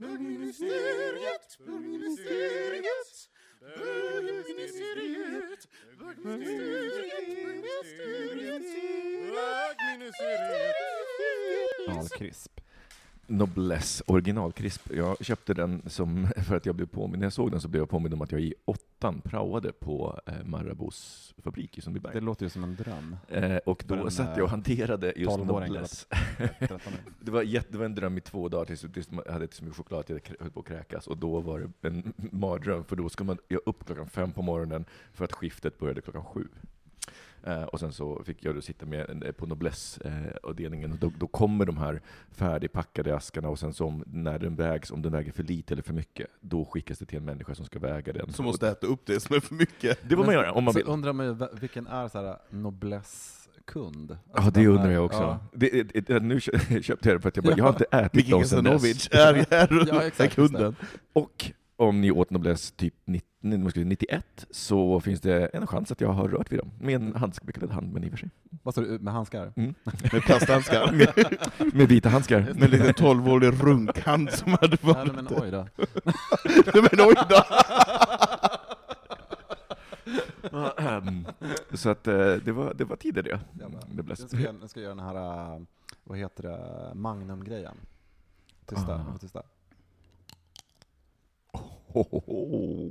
Bögministeriet, bögministeriet, bögministeriet, bögministeriet, Originalkrisp. Noblesse originalkrisp. Jag köpte den som, för att jag blev påmind, när jag såg den så blev jag påmind om att jag i åttan praoade på eh, Marabous fabrik i Sundbyberg. Det låter ju som en dröm. Eh, och då en, satt jag och eh, hanterade just 12-åring Noblesse. Det var, jätte, det var en dröm i två dagar tills, tills jag hade så mycket choklad att jag höll på att kräkas. Och då var det en mardröm, för då ska man jag upp klockan fem på morgonen för att skiftet började klockan sju. Eh, och sen så fick jag då sitta med en- på Noblesse-avdelningen. och då, då kommer de här färdigpackade askarna och sen så om, när den vägs, om den väger för lite eller för mycket, då skickas det till en människa som ska väga den. Som måste äta upp det som är för mycket. det får man göra om man så vill. undrar man ju, vilken är så här noblesse-kund? Ja, Alltså, det undrar här- jag också. ja. Det, det, det, nu kö- köpte jag det för att jag bara, jag har inte ätit dem sen dess. Kasanovic är här Ja, är exakt, just kunden. Och om ni åt Noblesse typ 90, nu ska vi- 91 så finns det en chans att jag har rört vid dem. Med en handskbeklädd hand, men i och för sig. Vad sa du, med handskar? Mm. Med plasthandskar. Med vita handskar. Med en liten tolvårig runkhand som hade Ja, varit... men oj då. Nej, men oj då! Så att eh, det var, det var tider det. Jävlar. Noblesse. Jag ska, göra- jag ska göra den här, äh, vad heter det, Magnum-grejen. Tysta, Ah. Hohoho. Mm.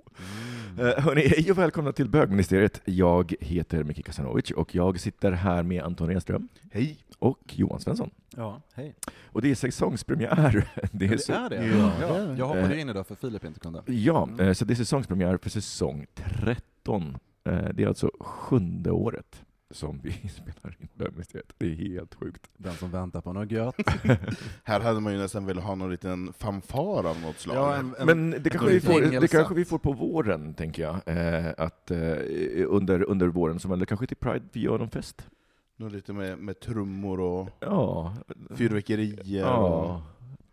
Hörni, hej och välkomna till bögministeriet. Jag heter Micke Kasanovic och jag sitter här med Anton Enström Hej! och Johan Svensson. Ja, hej. Och det är säsongspremiär. Det är Det så, är det? Ja, Ja, det det. jag hoppade Eh. in idag för Filip inte kunde. Ja, eh, så det är säsongspremiär för säsong 13. Eh, Det är alltså sjunde året som vi spelar in bögministeriet. Det är helt sjukt. Den som väntar på något gött. Här hade man ju nästan velat ha någon liten fanfar av något slag. Ja, en, en, Men det kanske, vi får, det kanske vi får på våren, tänker jag. Eh, att eh, under, under våren, som, eller kanske till Pride, vi gör en fest. Något lite med, med trummor och Ja, fyrverkerier och... ja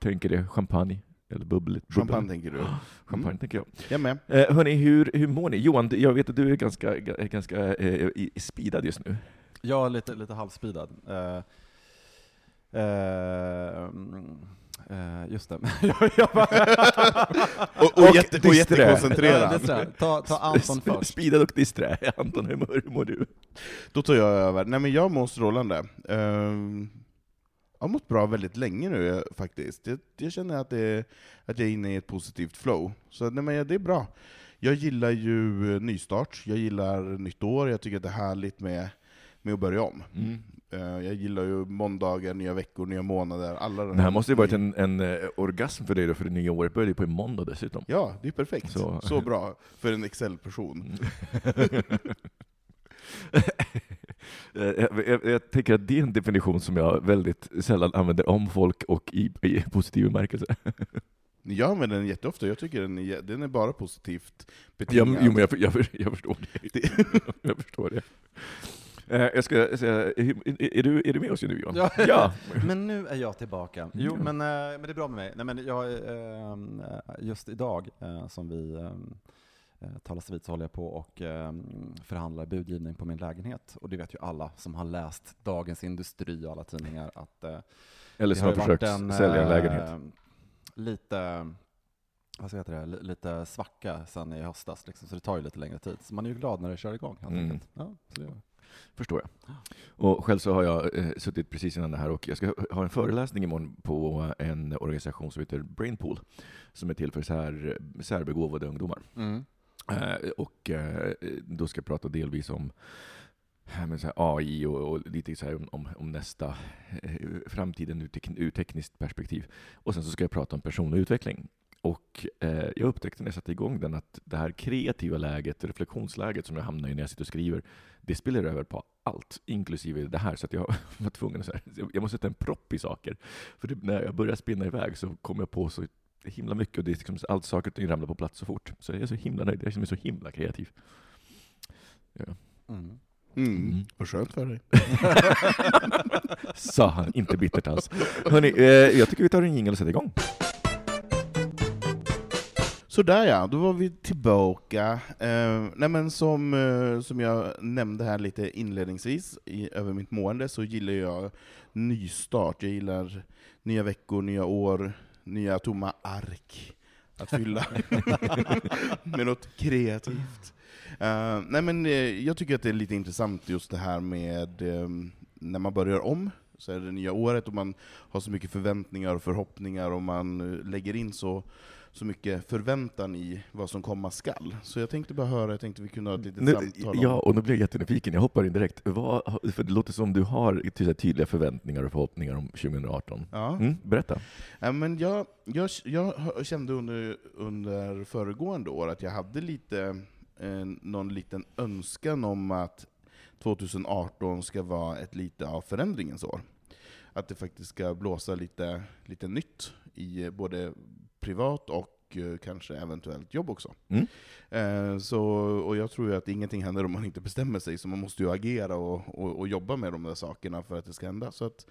tänker det. Champagne. Eller bubbligt. Champagne tänker du? Champagne, Mm. tänker jag. Jag med. Eh, hörni, hur, hur mår ni? Johan, jag vet att du är ganska, ga- ganska eh, speedad just nu. Ja, lite, lite halvspeedad. Uh, mm, eh, just det. Bara- Och, och, jätte, och jättekoncentrerad. ta, ta Anton först. Speedad och disträ. Anton, hur mår, hur mår du? Då tar jag över. Nej men jag mår strålande. Jag har mått bra väldigt länge nu eh, faktiskt. Jag, jag känner att, det, att jag är inne i ett positivt flow. Så nej, men det är bra. Jag gillar ju eh, nystart, jag gillar nytt år, jag tycker att det är härligt med, med att börja om. Eh, jag gillar ju måndagar, nya veckor, nya månader, alla de Det här måste ju varit en, en orgasm för dig då, för det nya året började ju på en måndag dessutom. Ja, det är perfekt. Så- Så, bra för en Excel-person. Eh, jag, jag, jag tänker att det är en definition som jag väldigt sällan använder om folk och i, i positiv bemärkelse. Jag använder den jätteofta, jag tycker den är, den är bara positivt Ja, betingad. men- jo, men jag, jag, jag förstår det. jag förstår det. Eh, Jag ska säga, är, är, du, är du med oss nu Johan? Ja. ja. Men nu är jag tillbaka. Jo, Ja. men, eh, men det är bra med mig. Nej, men jag, eh, just idag, eh, som vi eh, talas vid, så håller jag på och ehm, förhandlar budgivning på min lägenhet. Och det vet ju alla som har läst Dagens Industri och alla tidningar att eh, Eller det som har ju försökt en, sälja en eh, lägenhet. Lite, vad säga, li- lite svacka sen i höstas, liksom, så det tar ju lite längre tid. Så man är ju glad när det kör igång helt Mm. enkelt. Ja, så det, Förstår jag. Och själv så har jag eh, suttit precis innan det här och jag ska ha en föreläsning imorgon på en organisation som heter Brainpool, som är till för sär, särbegåvade ungdomar. Mm. Eh, och eh, då ska jag prata delvis om men så AI och, och lite så här om, om, om nästa, eh, framtiden ur, tek, ur tekniskt perspektiv. Och sen så ska jag prata om personlig utveckling. Och eh, jag upptäckte när jag satte igång den att det här kreativa läget, reflektionsläget som jag hamnar i när jag sitter och skriver, det spiller över på allt, inklusive det här. Så att jag var tvungen att, så här, jag måste sätta en propp i saker. För det, när jag börjar spinna iväg så kommer jag på så himla mycket och det är liksom, allt saker och ting ramlar på plats så fort. Så jag är så himla nöjd, jag är så himla kreativ. Ja. Mm. Mm. Mm. Vad skönt för dig. Sa han, inte bittert alls. Hörni, eh, jag tycker vi tar en jingel och sätter igång. Sådär ja, då var vi tillbaka. Eh, nej men som, eh, som jag nämnde här lite inledningsvis, i, över mitt mående, så gillar jag nystart. Jag gillar nya veckor, nya år, nya tomma ark att fylla med något kreativt. Eh, nej men eh, jag tycker att det är lite intressant just det här med eh, när man börjar om, så är det nya året, och man har så mycket förväntningar och förhoppningar, och man lägger in så så mycket förväntan i vad som komma skall. Så jag tänkte bara höra, jag tänkte vi kunde ha ett litet Nu, samtal om... ja, och nu blir jag jättenyfiken. Jag hoppar in direkt. Vad, för det låter som du har ty- tydliga förväntningar och förhoppningar om 2018. Ja. Mm, berätta. Ja, men jag, jag, jag kände under, under föregående år att jag hade lite, eh, någon liten önskan om att 2018 ska vara ett lite av förändringens år. Att det faktiskt ska blåsa lite, lite nytt i både privat och eh, kanske eventuellt jobb också. Mm. Eh, så, och jag tror ju att ingenting händer om man inte bestämmer sig, så man måste ju agera och, och, och jobba med de där sakerna för att det ska hända. Så att,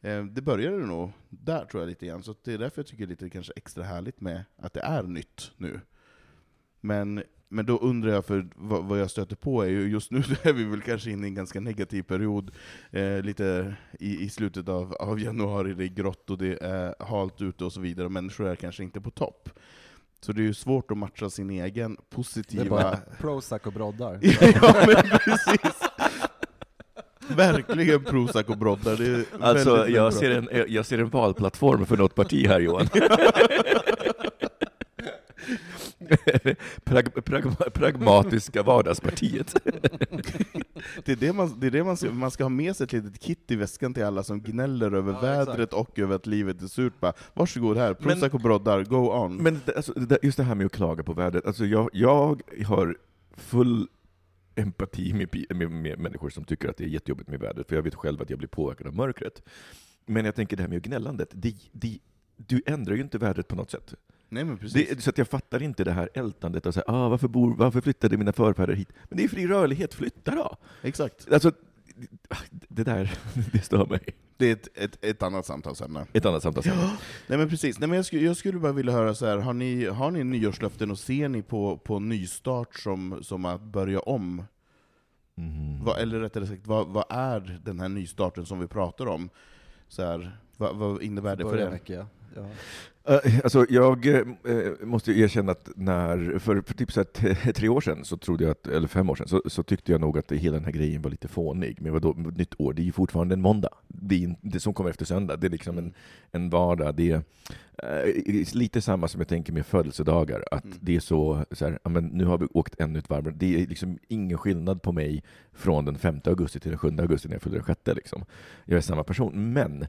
eh, det började nog där tror jag lite grann, så det är därför jag tycker det är lite kanske extra härligt med att det är nytt nu. Men, men då undrar jag, för vad, vad jag stöter på är ju, just nu är vi väl kanske inne i en ganska negativ period, eh, lite i, i slutet av, av januari, det är grått och det är halt ute och så vidare, och människor är kanske inte på topp. Så det är ju svårt att matcha sin egen Det positiva... är bara Prozac och broddar. ja men precis! Verkligen Prozac och broddar, det är Alltså, jag ser, en, jag ser en valplattform för något parti här, Johan. Prag, pragma, pragmatiska vardagspartiet. Det är det, man, det, är det man, ska, man ska ha med sig ett litet kit i väskan till alla som gnäller över Ja, vädret exakt. och över att livet är surt. Bara, Varsågod här, Prozac och broddar, go on. Men alltså, just det här med att klaga på vädret, alltså jag, jag har full empati med, med, med människor som tycker att det är jättejobbigt med vädret, för jag vet själv att jag blir påverkad av mörkret. Men jag tänker det här med gnällandet, det, det, du ändrar ju inte vädret på något sätt. Nej men precis. Det, så att jag fattar inte det här ältandet och säga, ah, varför, bor, varför flyttade mina förfäder hit? Men det är fri rörlighet, flytta då! Exakt. Alltså, det där, det stör mig. Det är ett, ett, ett annat samtalsämne. Ett annat samtal sen. Nej men precis, Nej, men jag, skulle, jag skulle bara vilja höra så här. har ni, har ni nyårslöften och ser ni på, på nystart som, som att börja om? Mm. Vad, eller rättare sagt, vad, vad är den här nystarten som vi pratar om? Så här, vad, vad innebär det för Börja er? Ja. Eh, Alltså jag eh, måste erkänna att när, för, för typ så här tre år sedan, så trodde jag att, eller fem år sedan, så, så tyckte jag nog att hela den här grejen var lite fånig. Men vadå, nytt år, det är ju fortfarande en måndag. Det, är, det som kommer efter söndag, det är liksom en, en vardag. Det är eh, lite samma som jag tänker med födelsedagar, att Mm. det är så, så här, ja, men nu har vi åkt ännu ett varv. Det är liksom ingen skillnad på mig från den 5 augusti till den 7 augusti när jag fyller den sjätte. Liksom. Jag är samma person, men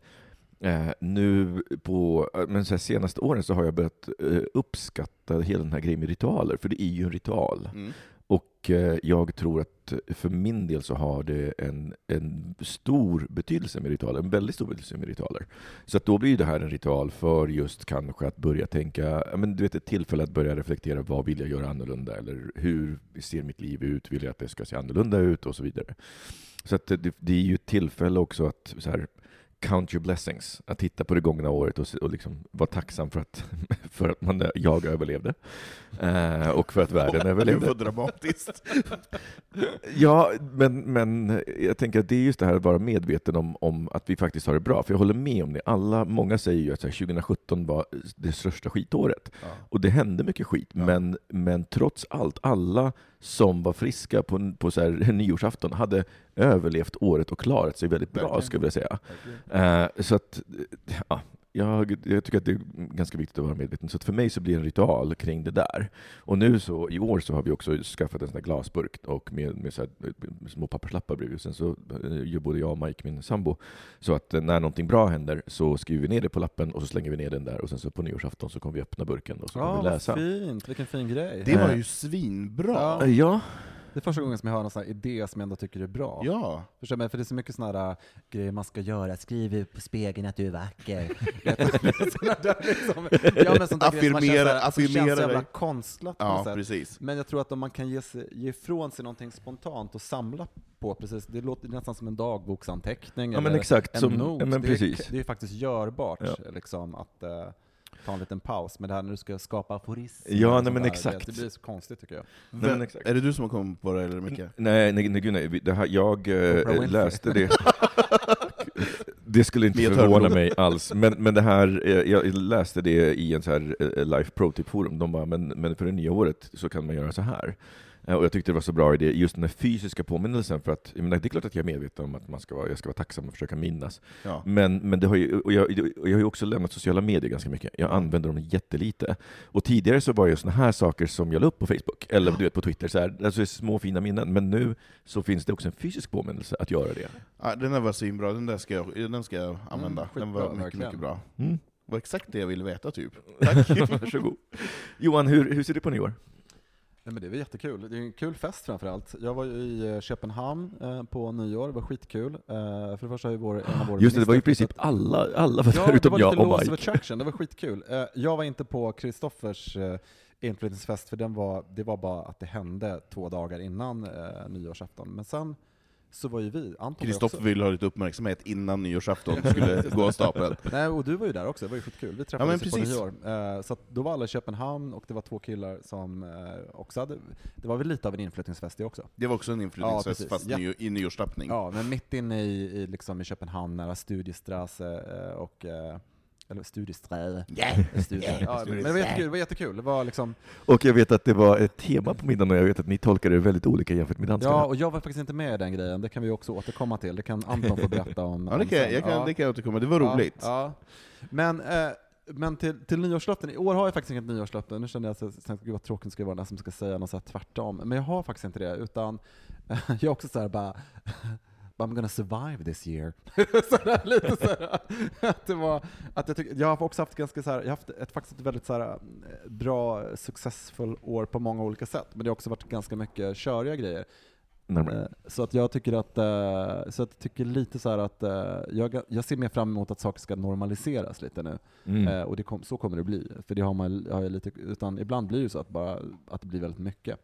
Eh, nu på eh, men så senaste åren så har jag börjat eh, uppskatta hela den här grejen med ritualer, för det är ju en ritual. Mm. Och eh, jag tror att för min del så har det en, en stor betydelse med ritualer, en väldigt stor betydelse med ritualer. Så att då blir det här en ritual för just kanske att börja tänka, men du vet ett tillfälle att börja reflektera, vad vill jag göra annorlunda? Eller hur ser mitt liv ut? Vill jag att det ska se annorlunda ut? Och så vidare. Så att det, det är ju ett tillfälle också att så här, count your blessings. Att titta på det gångna året och, och liksom vara tacksam för att, för att man, jag överlevde. Eh, och för att världen Det överlevde. var dramatiskt. Ja, men, men jag tänker att det är just det här att vara medveten om, om att vi faktiskt har det bra. För jag håller med om det. Alla, många säger ju att så här, 2017 var det största skitåret. Ja. Och det hände mycket skit. Ja. Men, men trots allt, alla som var friska på, på så här, nyårsafton hade överlevt året och klarat sig väldigt bra, Verkligen. skulle jag säga. Eh, så att, ja, jag, jag tycker att det är ganska viktigt att vara medveten. Så att för mig så blir det en ritual kring det där. Och nu så, i år så har vi också skaffat en sån glasburk och med, med så här, eh, små papperslappar bredvid. Sen så eh, gör både jag och Mike, min sambo, så att eh, när någonting bra händer så skriver vi ner det på lappen och så slänger vi ner den där och sen så på nyårsafton så kommer vi öppna burken och så kommer Ja, vi läsa. fint, vilken fin grej. Det var ju svinbra. Ja. Ja, Det är första gången som jag hör någon sån här idé som jag ändå tycker är bra. Ja. Förstår du mig? För det är så mycket såna här äh, grejer man ska göra. Skriv på spegeln att du är vacker. Såna där liksom, ja, men sånt där grejer som känns Affirmera- så här- som affirmera känns så jävla konstlat på Ja, sätt. precis. Men jag tror att om man kan ge, sig, ge ifrån sig någonting spontant och samla på precis, det låter nästan som en dagboksanteckning Ja, men eller exakt, en som- not. ja, det. Är, det är faktiskt görbart Ja. liksom, att eh, ta en liten paus med det här när du ska skapa aforismer. Ja, nej, men där. exakt. Det, det blir så konstigt tycker jag. Nej, men exakt. är det du som har kommit på det, eller Micke? Nej, nej, nej, gud, nej. Det här, jag Winfrey. läste det. Det skulle inte förvåna mig alls. Men, men det här, eh, jag läste det i en så här eh, Life Pro-tip-forum. De bara, men, men för det nya året så kan man göra så här. Eh, Och jag tyckte det var så bra idé, just den här fysiska påminnelsen. För att, jag menar, det är klart att jag är medveten om att man ska vara, jag ska vara tacksam och försöka minnas. Ja. Men, men det har ju, och jag, och jag har ju också lämnat sociala medier ganska mycket. Jag använder dem jättelite. Och tidigare så var det såna här saker som jag la upp på Facebook, eller du vet på Twitter, så här, alltså små fina minnen. Men nu så finns det också en fysisk påminnelse att göra det. Ja, den där var svinbra, den där ska jag, den ska jag använda. Mm, den var mycket, verkligen. mycket bra. Mm. Det var exakt det jag ville veta typ. Tack, varsågod. Johan, hur, hur ser det på nyår? Nej, men det var jättekul. Det är en kul fest framförallt. Jag var ju i eh, Köpenhamn eh, på nyår, det var skitkul. Eh, för det första har ju vår, en av våra Just det, det var i ministrar princip alla, alla var Ja, där det utom var jag lite och laws of Mike. attraction, det var skitkul. Eh, jag var inte på Kristoffers eh, inflyttningsfest, för den var, det var bara att det hände två dagar innan eh, nyårsafton. Men sen så var ju vi, Anton Kristoffer ville ha lite uppmärksamhet innan nyårsafton skulle gå av stapeln. Nej, och du var ju där också, det var ju skitkul. Vi träffades ju på nyår. Eh, så då var alla i Köpenhamn, och det var två killar som eh, också hade... Det var väl lite av en inflyttningsfest det också. Det var också en Ja, inflyttningsfest precis. fast Ja. ny, i nyårstappning. Ja, men mitt inne i, i, liksom i Köpenhamn, nära Studiestrasse eh, och... Eh, eller Studiestrasse. Yeah. Studie. Ja, men det var jättekul. Det var jättekul. Det var liksom, Och jag vet att det var ett tema på middagen och jag vet att ni tolkade det väldigt olika jämfört med danskarna. ja, och jag var faktiskt inte med i den grejen. Det kan vi också återkomma till. Det kan Anton få berätta om. Ja, det kan, jag, jag kan, Ja. det kan jag återkomma det var Ja, roligt. Ja, Men, eh, men till, till nyårslöften, i år har jag faktiskt inget nyårslöfte. Nu känner jag att jag tänkte, gud vad tråkigt det ska vara den som ska säga något så här tvärtom. Men jag har faktiskt inte det, utan jag är också så här bara I'm gonna survive this year. sådär, lite sådär, att det var, att jag, tyck, jag har också haft ganska såhär, jag har haft ett, faktiskt ett väldigt såhär, bra, successful år på många olika sätt, men det har också varit ganska mycket köriga grejer. Eh, Så att jag tycker att, eh, så att jag tycker lite så här att eh, jag, jag ser mer fram emot att saker ska normaliseras lite nu. Mm. Eh, Och kom, så kommer det bli. För det har man har jag lite, utan ibland blir det så att, bara, att det blir väldigt mycket.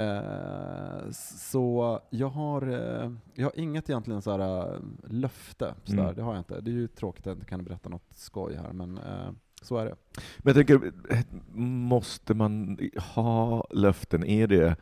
Eh, Så jag har, eh, jag har inget egentligen så här, eh, löfte, så. Mm. det har jag inte. Det är ju tråkigt att jag inte kan berätta något skoj här, men eh, så är det. Men jag tänker, måste man ha löften? Är det,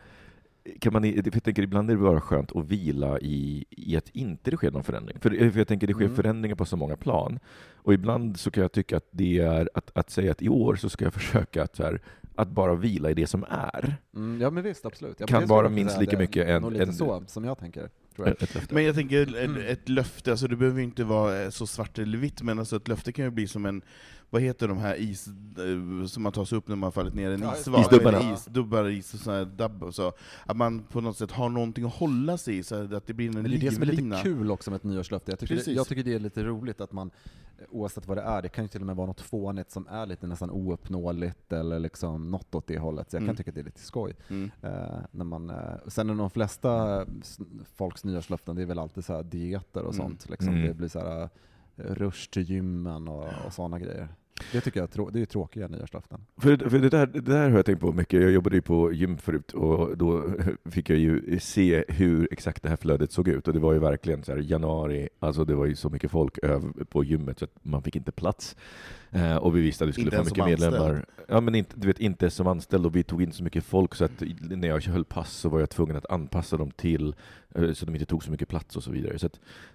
kan man, jag tänker ibland är det bara skönt att vila i, i att inte det sker någon förändring. För, för jag tänker det sker Mm. förändringar på så många plan. Och ibland så kan jag tycka att det är att, att säga att i år så ska jag försöka att, så här, att bara vila i det som är. Mm, ja men visst, absolut. Ja, Kan vara minst lika mycket en- nog lite en- så som jag tänker. Tror jag. Ett. Men jag tänker, ett, Mm. ett löfte, alltså det behöver ju inte vara eh, så svart eller vitt, men alltså ett löfte kan ju bli som en, vad heter de här is, eh, som man tar sig upp när man fallit ner, en Ja, isvall? Isdubbarna. Isdubbar, is och sån här dubb och så. Att man på något sätt har någonting att hålla sig i, så att det blir en Men det är det som är lite livlina. kul också med ett nyårslöfte. Jag tycker, det, jag tycker det är lite roligt att man, oavsett vad det är, det kan ju till och med vara något fånigt som är lite nästan ouppnåeligt eller liksom något åt det hållet. Så jag Mm. kan tycka att det är lite skoj. Mm. Eh, när man, eh, sen är de flesta folks nyårslöften, det är väl alltid så här dieter och Mm. sånt. Liksom. Mm. Det blir så här rush till gymmen och, och sådana grejer. Det tycker jag är, det är tråkiga nyårslöften. För, för det, där, det där har jag tänkt på mycket. Jag jobbade ju på gym förut och då fick jag ju se hur exakt det här flödet såg ut. Och det var ju verkligen så här januari, alltså det var ju så mycket folk på gymmet så att man fick inte plats. Eh, och vi visste att vi skulle Inte få mycket som anställd. medlemmar. Ja, men inte, du vet, inte som anställd och vi tog in så mycket folk så att när jag höll pass så var jag tvungen att anpassa dem till eh, så att de inte tog så mycket plats och så vidare. Så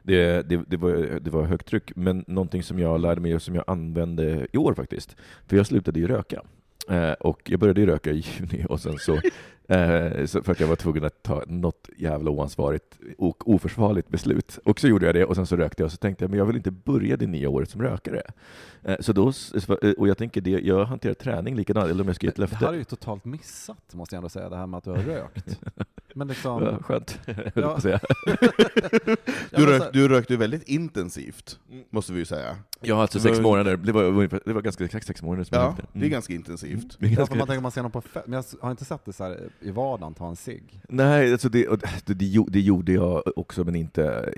det, det, det, var, det var högt tryck, men någonting som jag lärde mig och som jag använde i år faktiskt, för jag slutade ju röka. Eh, och jag började ju röka i juni och sen så för att jag var tvungen att ta något jävla oansvarigt och oförsvarligt beslut. Och så gjorde jag det och sen så rökte jag och så tänkte jag men jag vill inte börja det nya året som rökare. Eh, så då, s- och jag tänker det, jag hanterar träning likadant, eller om jag ska ge ett Det löfte. här är ju totalt missat, måste jag ändå säga, det här med att du har rökt. Men liksom... Ja, skönt, höll jag Ja. säga. Ja, Du, rök, så- du rökte väldigt intensivt, Mm. måste vi ju säga. Ja, alltså sex var- månader, det var, det var ganska exakt sex månader som jag Ja, rökte. det är ganska intensivt. Det är Ja, ganska- för man tänker man ser någon på fest, men jag har inte sett det så här i vardagen, ta en cigg. Nej, alltså det, det, det gjorde jag också, men inte,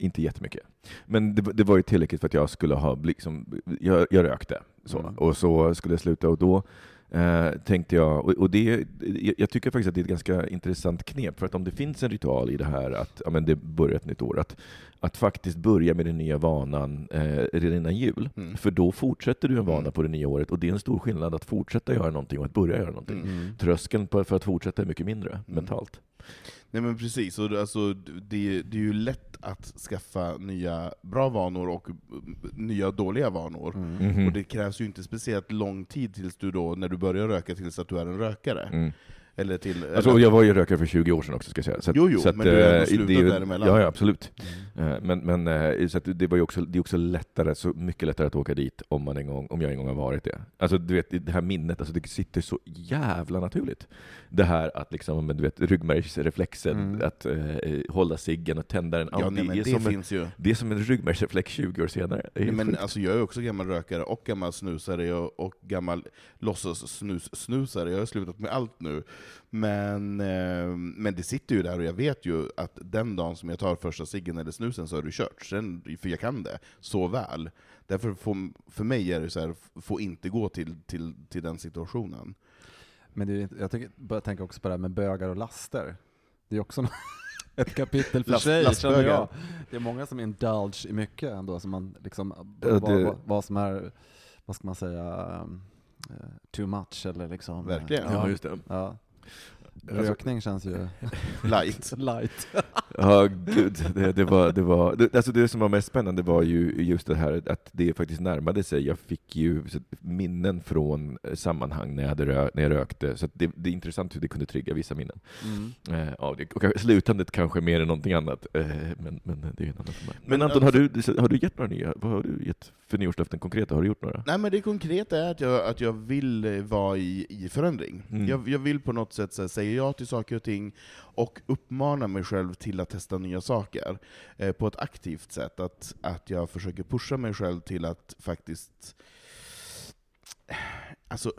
inte jättemycket. Men det, det var ju tillräckligt för att jag skulle ha, liksom, jag, jag rökte, så, Mm. och så skulle jag sluta, och då eh, tänkte jag, och, och det, jag, tycker faktiskt att det är ett ganska intressant knep, för att om det finns en ritual i det här att ja, men det börjar ett nytt år, att, att faktiskt börja med den nya vanan eh, redan innan jul, Mm. för då fortsätter du en vana Mm. på det nya året, och det är en stor skillnad att fortsätta göra någonting och att börja göra någonting. Mm. Tröskeln för att fortsätta är mycket mindre mentalt. Nej men precis, och det- alltså, det, det är ju lätt att skaffa nya bra vanor och mm, nya dåliga vanor. Mhm. Och det krävs ju inte speciellt lång tid tills du då, när du börjar röka, tills att du är en rökare. Mm. Eller till... Alltså, eller, jag var ju rökare för 20 år sedan också, ska jag säga. Så Jo, jo, så att, men du har ändå eh, slutat det däremellan. Ja, ja, absolut. Mm. Eh, Men, men eh, så det var ju också, det är också lättare, så mycket lättare att åka dit om, man en gång, om jag en gång har varit det. Alltså du vet, det här minnet, alltså, det sitter så jävla naturligt. Det här att liksom, du vet, ryggmärgsreflexen, Mm. att eh, hålla ciggen och tända den. Ja, nej, är det som en, finns ju. det är som en ryggmärgsreflex 20 år senare. Det Nej, men alltså, jag är också gammal rökare och gammal snusare och, och gammal låtsas-snus-snusare. Jag har slutat med allt nu. Men, eh, men det sitter ju där och jag vet ju att den dagen som jag tar första ciggen eller snusen så är det kört. Sen, för jag kan det så väl. Därför får, för mig är det så här, får inte gå till, till, till den situationen. Men det är, jag tycker, börjar tänka också på det här med bögar och laster. Det är också ett kapitel för Last- sig, lastbögar. känner jag. Det är många som indulge i mycket ändå, som man liksom, Ja, vad, det- vad, vad som är, vad ska man säga, eh, too much eller liksom. eh, Verkligen. Ja, just det. Ja. Alltså- Rökning känns ju Light. light. Ja, gud. Det, det, var, det, var, det, alltså det som var mest spännande var ju just det här att det faktiskt närmade sig. Jag fick ju minnen från eh, sammanhang när jag, hade rö, när jag rökte, så att det, det är intressant hur det kunde trigga vissa minnen. Mm. Eh, ja, det, och slutandet kanske mer än någonting annat, eh, men, men det är ju en annan femma. Men, Men Anton, har du, har du gett några nya, vad har du gett för nyårslöften konkreta? Har du gjort några? Nej men det konkreta är att jag, att jag vill eh, vara i, i förändring. Mm. Jag, jag vill på något sätt här, säga ja till saker och ting, och uppmana mig själv till att testa nya saker. Eh, på ett aktivt sätt. Att, att jag försöker pusha mig själv till att faktiskt Alltså,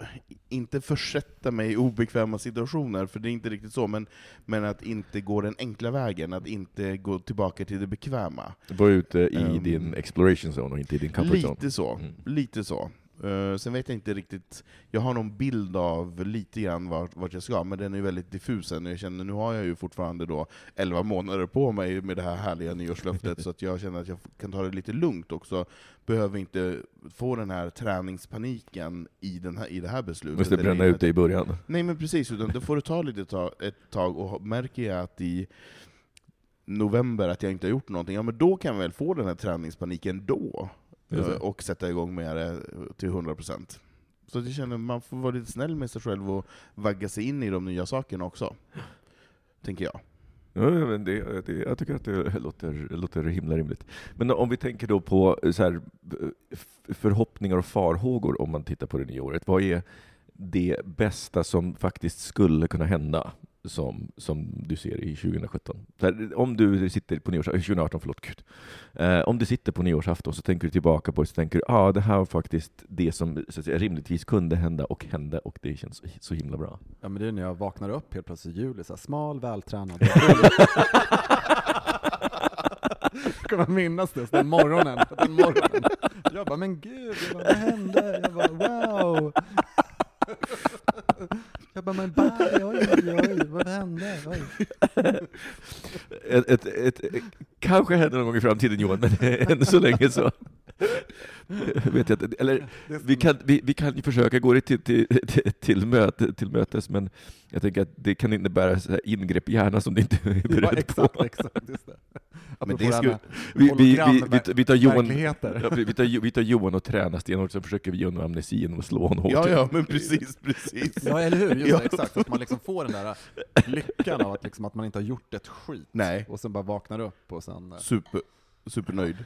inte försätta mig i obekväma situationer, för det är inte riktigt så, men, men att inte gå den enkla vägen, att inte gå tillbaka till det bekväma. Var ute i Ehm. din exploration zone och inte i din comfort zone? Lite så. Mm. Lite så. Eh, sen vet jag inte riktigt, jag har någon bild av lite grann vart, vart jag ska, men den är väldigt diffus än. Jag känner, nu har jag ju fortfarande då 11 månader på mig med det här härliga nyårslöftet, så att jag känner att jag kan ta det lite lugnt också. Behöver inte få den här träningspaniken i, den här, i det här beslutet. Måste bränna ut det i början. Nej men precis, utan det får det ta lite tag, ett tag, och märker jag att i november att jag inte har gjort någonting, ja men då kan jag väl få den här träningspaniken då, och sätta igång med det till 100%. Så jag känner man får vara lite snäll med sig själv och vagga sig in i de nya sakerna också. Tänker jag. Ja, men det, det, jag tycker att det låter, låter himla rimligt. Men om vi tänker då på så här, förhoppningar och farhågor om man tittar på det nya året. Vad är det bästa som faktiskt skulle kunna hända som, som du ser i 2017? Så här, om du sitter på nyårs, 2018, förlåt gud. Eh, om du sitter på nyårsafton så tänker du tillbaka på det så tänker du ja, ah, det här var faktiskt det som så att säga, rimligtvis kunde hända och hände och det känns så, himla bra. Ja men det är när jag vaknar upp helt plötsligt i juli, så här, smal, vältränad. Ska man minnas det, den morgonen, den morgonen. Jag bara, men gud, jag bara, vad hände? Jag bara, wow. Jag bara, men Barry, oj, oj, oj, vad hände? Oj. Ett, ett, ett, kanske händer någon gång i framtiden Johan, men än så länge så vet jag. Eller vi kan, vi, vi kan ju försöka gå det till, till, till, till, möte, till mötes, men jag tänker att det kan innebära så här ingrepp i hjärnan som du inte är Ja, beredd exakt, på. exakt, just det. Men det skulle- Vi, vi, vi, vi, tar Johan, ja, vi, tar, vi tar Johan och tränar stenhårt, så försöker vi ge honom amnesi genom att slå honom hårt. Ja, ja, men precis, precis. Ja, eller hur? Just Ja. det, exakt. Att man liksom får den där lyckan av att, liksom, att man inte har gjort ett skit. Nej. Och sen bara vaknar upp och sen... eh, Super, supernöjd.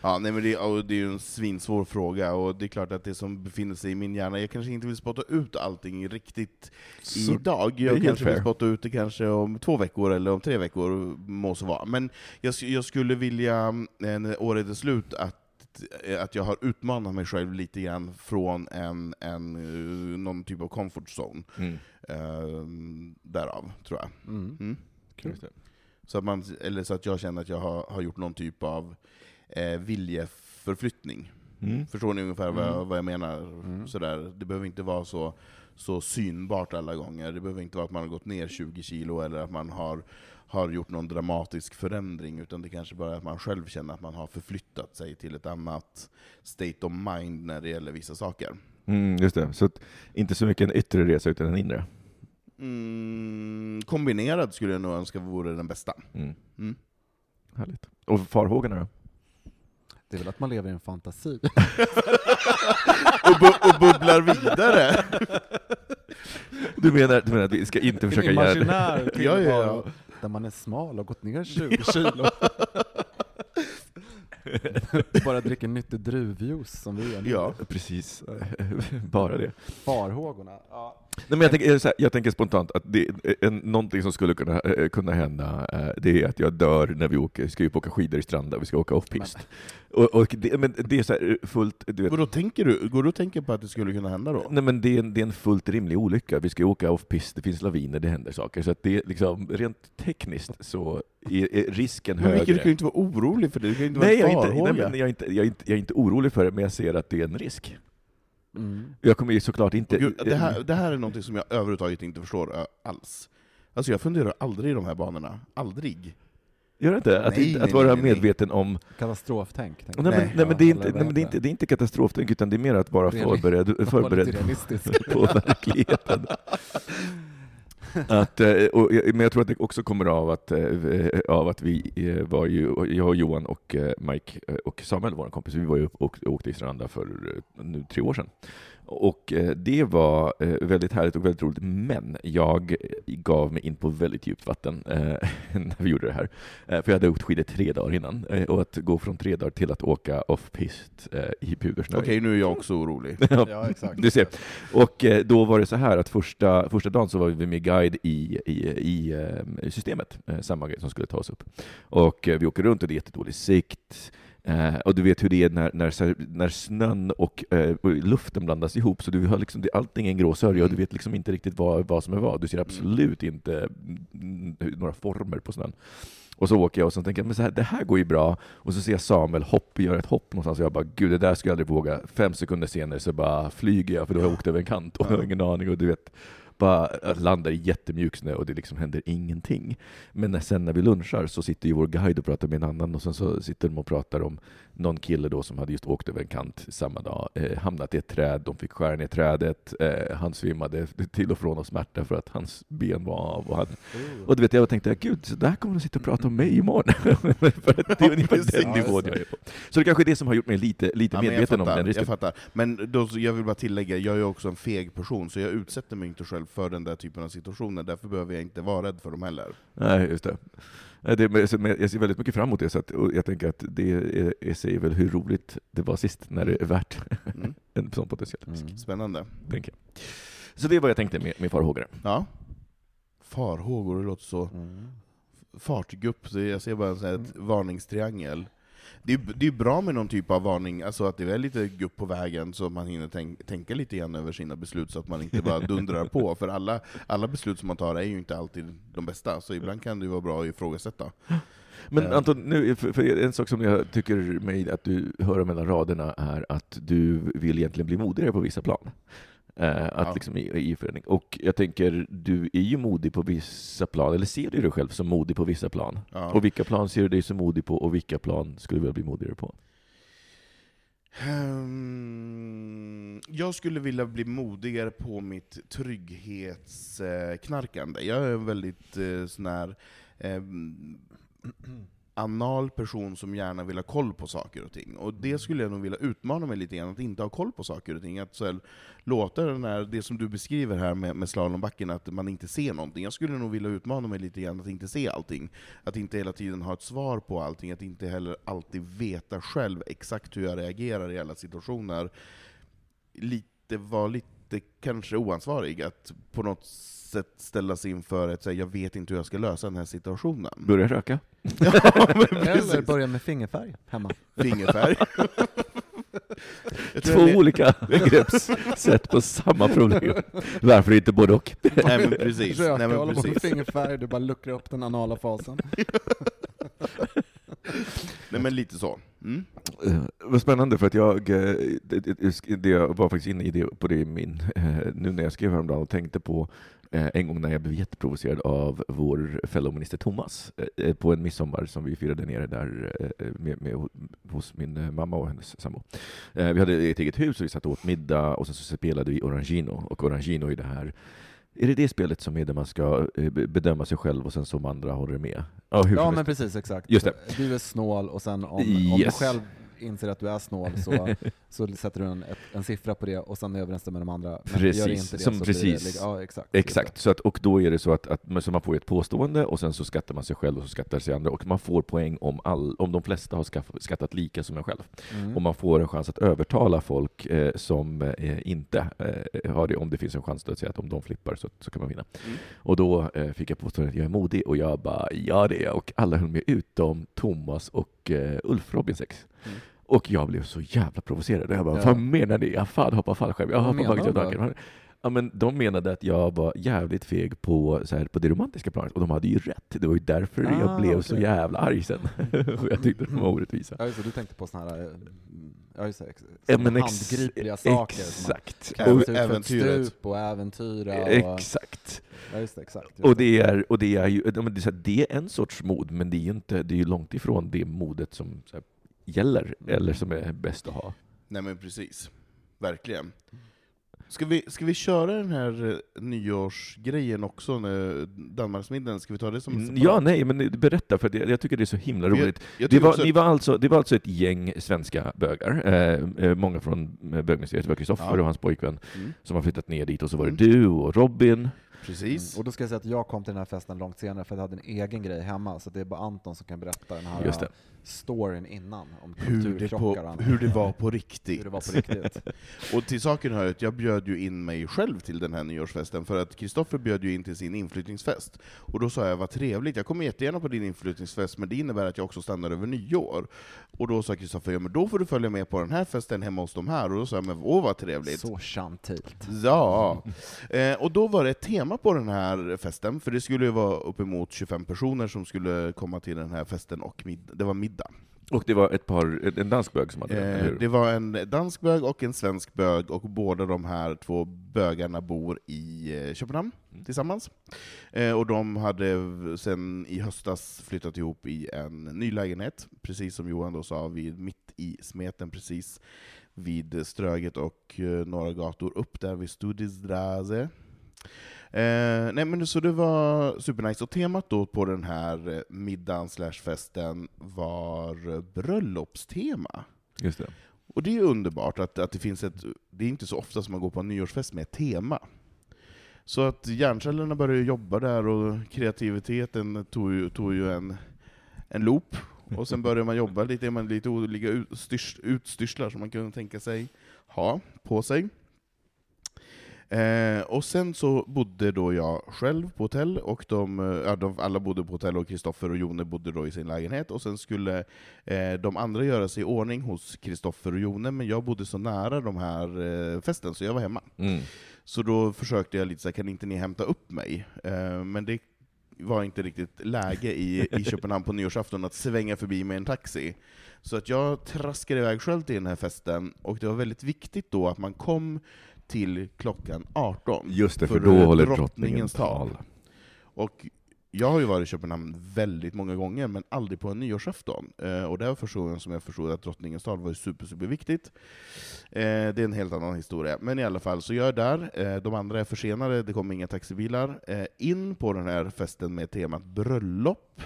Ja, nej men det, det är ju en svinsvår fråga, och det är klart att det som befinner sig i min hjärna, jag kanske inte vill spotta ut allting riktigt Så- idag, jag kanske vill spotta ut det kanske om två veckor eller om tre veckor, må så vara. Men jag, jag skulle vilja, eh, när året är slut, att, eh, att jag har utmanat mig själv lite grann från en, en, eh, någon typ av comfort zone. Mm. Eh, därav, tror jag. Mm. Mm. Det. Så att, man, eller så att jag känner att jag har, har gjort någon typ av eh, viljeförflyttning. Mm. Förstår ni ungefär vad, jag, Mm. vad jag menar? Mm. Sådär. Det behöver inte vara så, så synbart alla gånger. Det behöver inte vara att man har gått ner 20 kilo, eller att man har, har gjort någon dramatisk förändring, utan det kanske bara är att man själv känner att man har förflyttat sig till ett annat state of mind när det gäller vissa saker. Mm, just det. Så att, inte så mycket en yttre resa, utan en inre. Mm, kombinerad skulle jag nog önska vore den bästa. Mm. Mm. Härligt. Och farhågorna då? Det är väl att man lever i en fantasi. Och, bu- och bubblar vidare! Du menar, du menar att vi ska inte försöka en göra det? imaginär Ja, ja, där man är smal och gått ner 20 kilo. Bara dricker nyttig druvjuice som vi gör nu. Ja. Precis, bara det. Farhågorna. Ja. Nej, men jag, tänker, här, jag tänker spontant att det, en, någonting som skulle kunna, eh, kunna hända, eh, det är att jag dör när vi åker, ska ju åka skidor i Stranda, vi ska åka off-pist. Och, och det, men det är så här fullt, du vet, Vadå, tänker du, går du och tänker på att det skulle kunna hända då? Nej men det är, en, det är en fullt rimlig olycka. Vi ska ju åka off-pist, det finns laviner, det händer saker. Så att det är liksom, rent tekniskt så är, är risken Men Micke, du högre. kan ju inte vara orolig för det, det kan ju inte vara Nej, jag är, inte, nej men jag, är inte, jag, är inte, jag är inte orolig för det, men jag ser att det är en risk. Mm. Jag kommer ju såklart inte... Gud, det, här, det här är någonting som jag överhuvudtaget inte förstår ö, alls. Alltså jag funderar aldrig i de här banorna. Aldrig. Gör det inte? Att, Nej, inte, nej, att vara nej, nej. medveten om... Katastroftänk. Nej, men, nej, men det, är inte, nej, men det, är inte, det är inte katastroftänk, utan det är mer att vara förberedd, förberedd på verkligheten. Att, eh, och, eh, men jag tror att det också kommer av att, eh, av att vi var ju, jag och Johan och Mike och Samuel, vår kompis, vi var ju och åkte, i Stranda för nu tre år sedan. Och eh, det var eh, väldigt härligt och väldigt roligt, men jag gav mig in på väldigt djupt vatten eh, när vi gjorde det här. För jag hade åkt skidor tre dagar innan, och att gå från tre dagar till att åka off-pist i pudersnö. Okej, nu är jag också orolig. Ja, Ja, exakt. du ser. Och då var det så här att första, första dagen så var vi med guide i, i, i systemet, samma grej som skulle ta oss upp. Och vi åker runt och det är jättedålig sikt. Eh, och du vet hur det är när, när, när snön och, eh, och luften blandas ihop, så du har liksom, det, allting är en grå sörja och du vet liksom inte riktigt vad, vad som är vad. Du ser absolut inte mm, några former på snön. Och så åker jag och så tänker jag, men så här, det här går ju bra. Och så ser jag Samuel hopp, göra ett hopp någonstans och jag bara, gud det där skulle jag aldrig våga. Fem sekunder senare så bara flyger jag, för då har jag åkt över en kant och jag har ingen aning. Och du vet, bara eh, landar i jättemjuk snö och det liksom händer ingenting. Men när, sen när vi lunchar så sitter ju vår guide och pratar med en annan och sen så sitter de och pratar om någon kille då som hade just åkt över en kant samma dag, eh, hamnat i ett träd, de fick skära ner trädet, eh, han svimmade till och från av smärta för att hans ben var av. Och, han, och du vet, jag tänkte, gud, så där kommer de sitta och prata om mig imorgon. för det är ungefär den nivån jag är på. Så det kanske är det som har gjort mig lite, lite Ja, medveten om fattar, den risken. Jag fattar. Men då, jag vill bara tillägga, jag är också en feg person, så jag utsätter mig inte själv för den där typen av situationer, därför behöver jag inte vara rädd för dem heller. Nej, just det. Nej, det jag ser väldigt mycket fram emot det, så att, och jag tänker att det är, säger väl hur roligt det var sist, när det är värt Mm. en sån potentiell risk, Mm. Spännande. tänker jag. Så det är vad jag tänkte med, med farhågor. Ja. Farhågor, det låter så Mm. fartgupp, så jag ser bara en sån här ett varningstriangel. Det är, det är bra med någon typ av varning, alltså att det är lite gupp på vägen så man hinner tänk, tänka lite grann över sina beslut så att man inte bara dundrar på, för alla, alla beslut som man tar är ju inte alltid de bästa, så ibland kan det vara bra att ifrågasätta. Men Eh. Anton, nu, för, för en sak som jag tycker mig att du hör mellan raderna är att du vill egentligen bli modigare på vissa plan. Eh, att Ja. liksom i, i förening. Och jag tänker, du är ju modig på vissa plan, eller ser du dig själv som modig på vissa plan? Ja. Och vilka plan ser du dig som modig på, och vilka plan skulle du vilja bli modigare på? Ehm, jag skulle vilja bli modigare på mitt trygghetsknarkande. Jag är väldigt eh, sån här ehm, anal person som gärna vill ha koll på saker och ting. Och det skulle jag nog vilja utmana mig lite grann, att inte ha koll på saker och ting. Att så här, låta den här, det som du beskriver här med, med slalombacken, att man inte ser någonting. Jag skulle nog vilja utmana mig lite grann att inte se allting. Att inte hela tiden ha ett svar på allting, att inte heller alltid veta själv exakt hur jag reagerar i alla situationer. Lite, vara lite kanske oansvarig, att på något sätt ställa sig inför så här, jag vet inte hur jag ska lösa den här situationen. Börja röka? ja, men Eller precis. börja med fingerfärg hemma. Fingerfärg. Två olika greppsätt på samma problem. Varför inte både och? Nej men precis. Röka, Nej, men hålla på med precis. fingerfärg, du bara luckrar upp den anala fasen. Nej men lite så. Mm. Eh, vad spännande, för att jag, eh, det, jag var faktiskt inne i det, på det min, eh, nu när jag skrev häromdagen och tänkte på en gång när jag blev jätteprovocerad av vår fellowminister Thomas på en midsommar som vi firade nere där med, med, hos min mamma och hennes sambo. Vi hade ett eget hus och vi satt och åt middag och sen så spelade vi Orangino och Orangino är det här är det det spelet som är där man ska eh, be- bedöma sig själv och sen som andra håller med? Ja, Ja men precis, exakt. Just det. Du är snål och sen om, om du Yes. själv inser att du är snål så, så sätter du en, ett, en siffra på det och sen överensstämmer de andra. Men Precis, gör inte det som så precis. Det, ja, exakt. Exakt, så att, och då är det så att, att så man får ett påstående och sen så skattar man sig själv och så skattar sig andra och man får poäng om, all, om de flesta har skaff, skattat lika som en själv. Mm. Och man får en chans att övertala folk eh, som eh, inte eh, har det, om det finns en chans att säga att om de flippar så, så kan man vinna. Mm. Och då eh, fick jag påståendet att jag är modig och jag bara ja det är jag och alla höll med utom Thomas och eh, Ulf Robinsex. Mm. Och jag blev så jävla provocerad. Jag bara, Ja. vad menar ni? Jag fan hoppar fallskärm. Jag hoppar menar Ja, men de menade att jag var jävligt feg på, så här, på det romantiska planet, och de hade ju rätt. Det var ju därför jag Ah, blev så okej. jävla arg sen. jag tyckte de var orättvisa. Ja det, du tänkte på såna här, eh, ja just det, Ja, såna men ex- handgripliga saker. Exakt. Och, äventyret. stup och äventyra. Och, exakt. ja just det, exakt. Just Och det är, och det är ju ja, men det är, så en sorts mod, men det är ju inte, det är ju långt ifrån det modet som så här, gäller, eller som är bäst att ha. Nej men precis. Verkligen. Ska vi, ska vi köra den här eh, nyårsgrejen också, Danmarksmiddagen? Ska vi ta det som Mm, Ja, nej, men berätta, för jag, jag tycker det är så himla För jag- roligt. Jag Det var, ni var alltså, det var alltså ett gäng svenska bögar, eh, eh, många från eh, bögmuseet, det var Kristoffer Ja. och hans pojkvän Mm, som har flyttat ner dit, och så var det Mm. du och Robin. Precis. Mm. Och då ska jag säga att jag kom till den här festen långt senare för att jag hade en egen grej hemma, så det är bara Anton som kan berätta den här Just det. storyn innan om Hur det, på, hur det var på Hur riktigt. det var på riktigt. Och till saken hör att jag bjöd ju in mig själv till den här nyårsfesten, för att Kristoffer bjöd ju in till sin inflyttningsfest. Och då sa jag, vad trevligt, jag kommer jättegärna på din inflyttningsfest, men det innebär att jag också stannar över nyår. Och då sa Kristoffer, ja men då får du följa med på den här festen hemma hos de här. Och då sa jag, men åh vad trevligt. Så chantilt. Ja, eh, och då var det ett tema på den här festen, för det skulle ju vara uppemot 25 personer som skulle komma till den här festen, och mid- det var middag. Och det var ett par, en dansk bög som hade den, Eh, hur? det var en dansk bög och en svensk bög, och båda de här två bögarna bor i eh, Köpenhamn Mm. tillsammans. Eh, och de hade sen i höstas flyttat ihop i en ny lägenhet, precis som Johan då sa, vid, mitt i smeten, precis vid Ströget och eh, några gator upp där vid Studisdrase. Eh, nej men så det var supernice, och temat då på den här eh, middagen slash festen var bröllopstema. Just det. Och det är underbart att, att det finns ett, det är inte så ofta som man går på en nyårsfest med ett tema. Så att hjärncellerna började jobba där och kreativiteten tog ju, tog ju en, en loop. Och sen började man jobba lite, man lite olika utstyrs, utstyrslar som man kunde tänka sig ha på sig. Eh, och sen så bodde då jag själv på hotell, och de, eh, ja, de, alla bodde på hotell, och Kristoffer och Jone bodde då i sin lägenhet, och sen skulle eh, de andra göra sig i ordning hos Kristoffer och Jone, men jag bodde så nära de här eh, festen, så jag var hemma. Mm. Så då försökte jag lite så här, kan inte ni hämta upp mig? Eh, men det var inte riktigt läge i, i Köpenhamn på nyårsafton att svänga förbi med en taxi. Så att jag traskade iväg själv till den här festen, och det var väldigt viktigt då att man kom till klockan 18. Just det, för För då håller drottningens tal. Och jag har ju varit i Köpenhamn väldigt många gånger, men aldrig på en nyårsafton. Eh, och det var första gången som jag förstod att drottningens tal var super, super viktigt. Eh, det är en helt annan historia. Men i alla fall, så jag är där, eh, de andra är försenade, det kommer inga taxibilar. Eh, in på den här festen med temat bröllop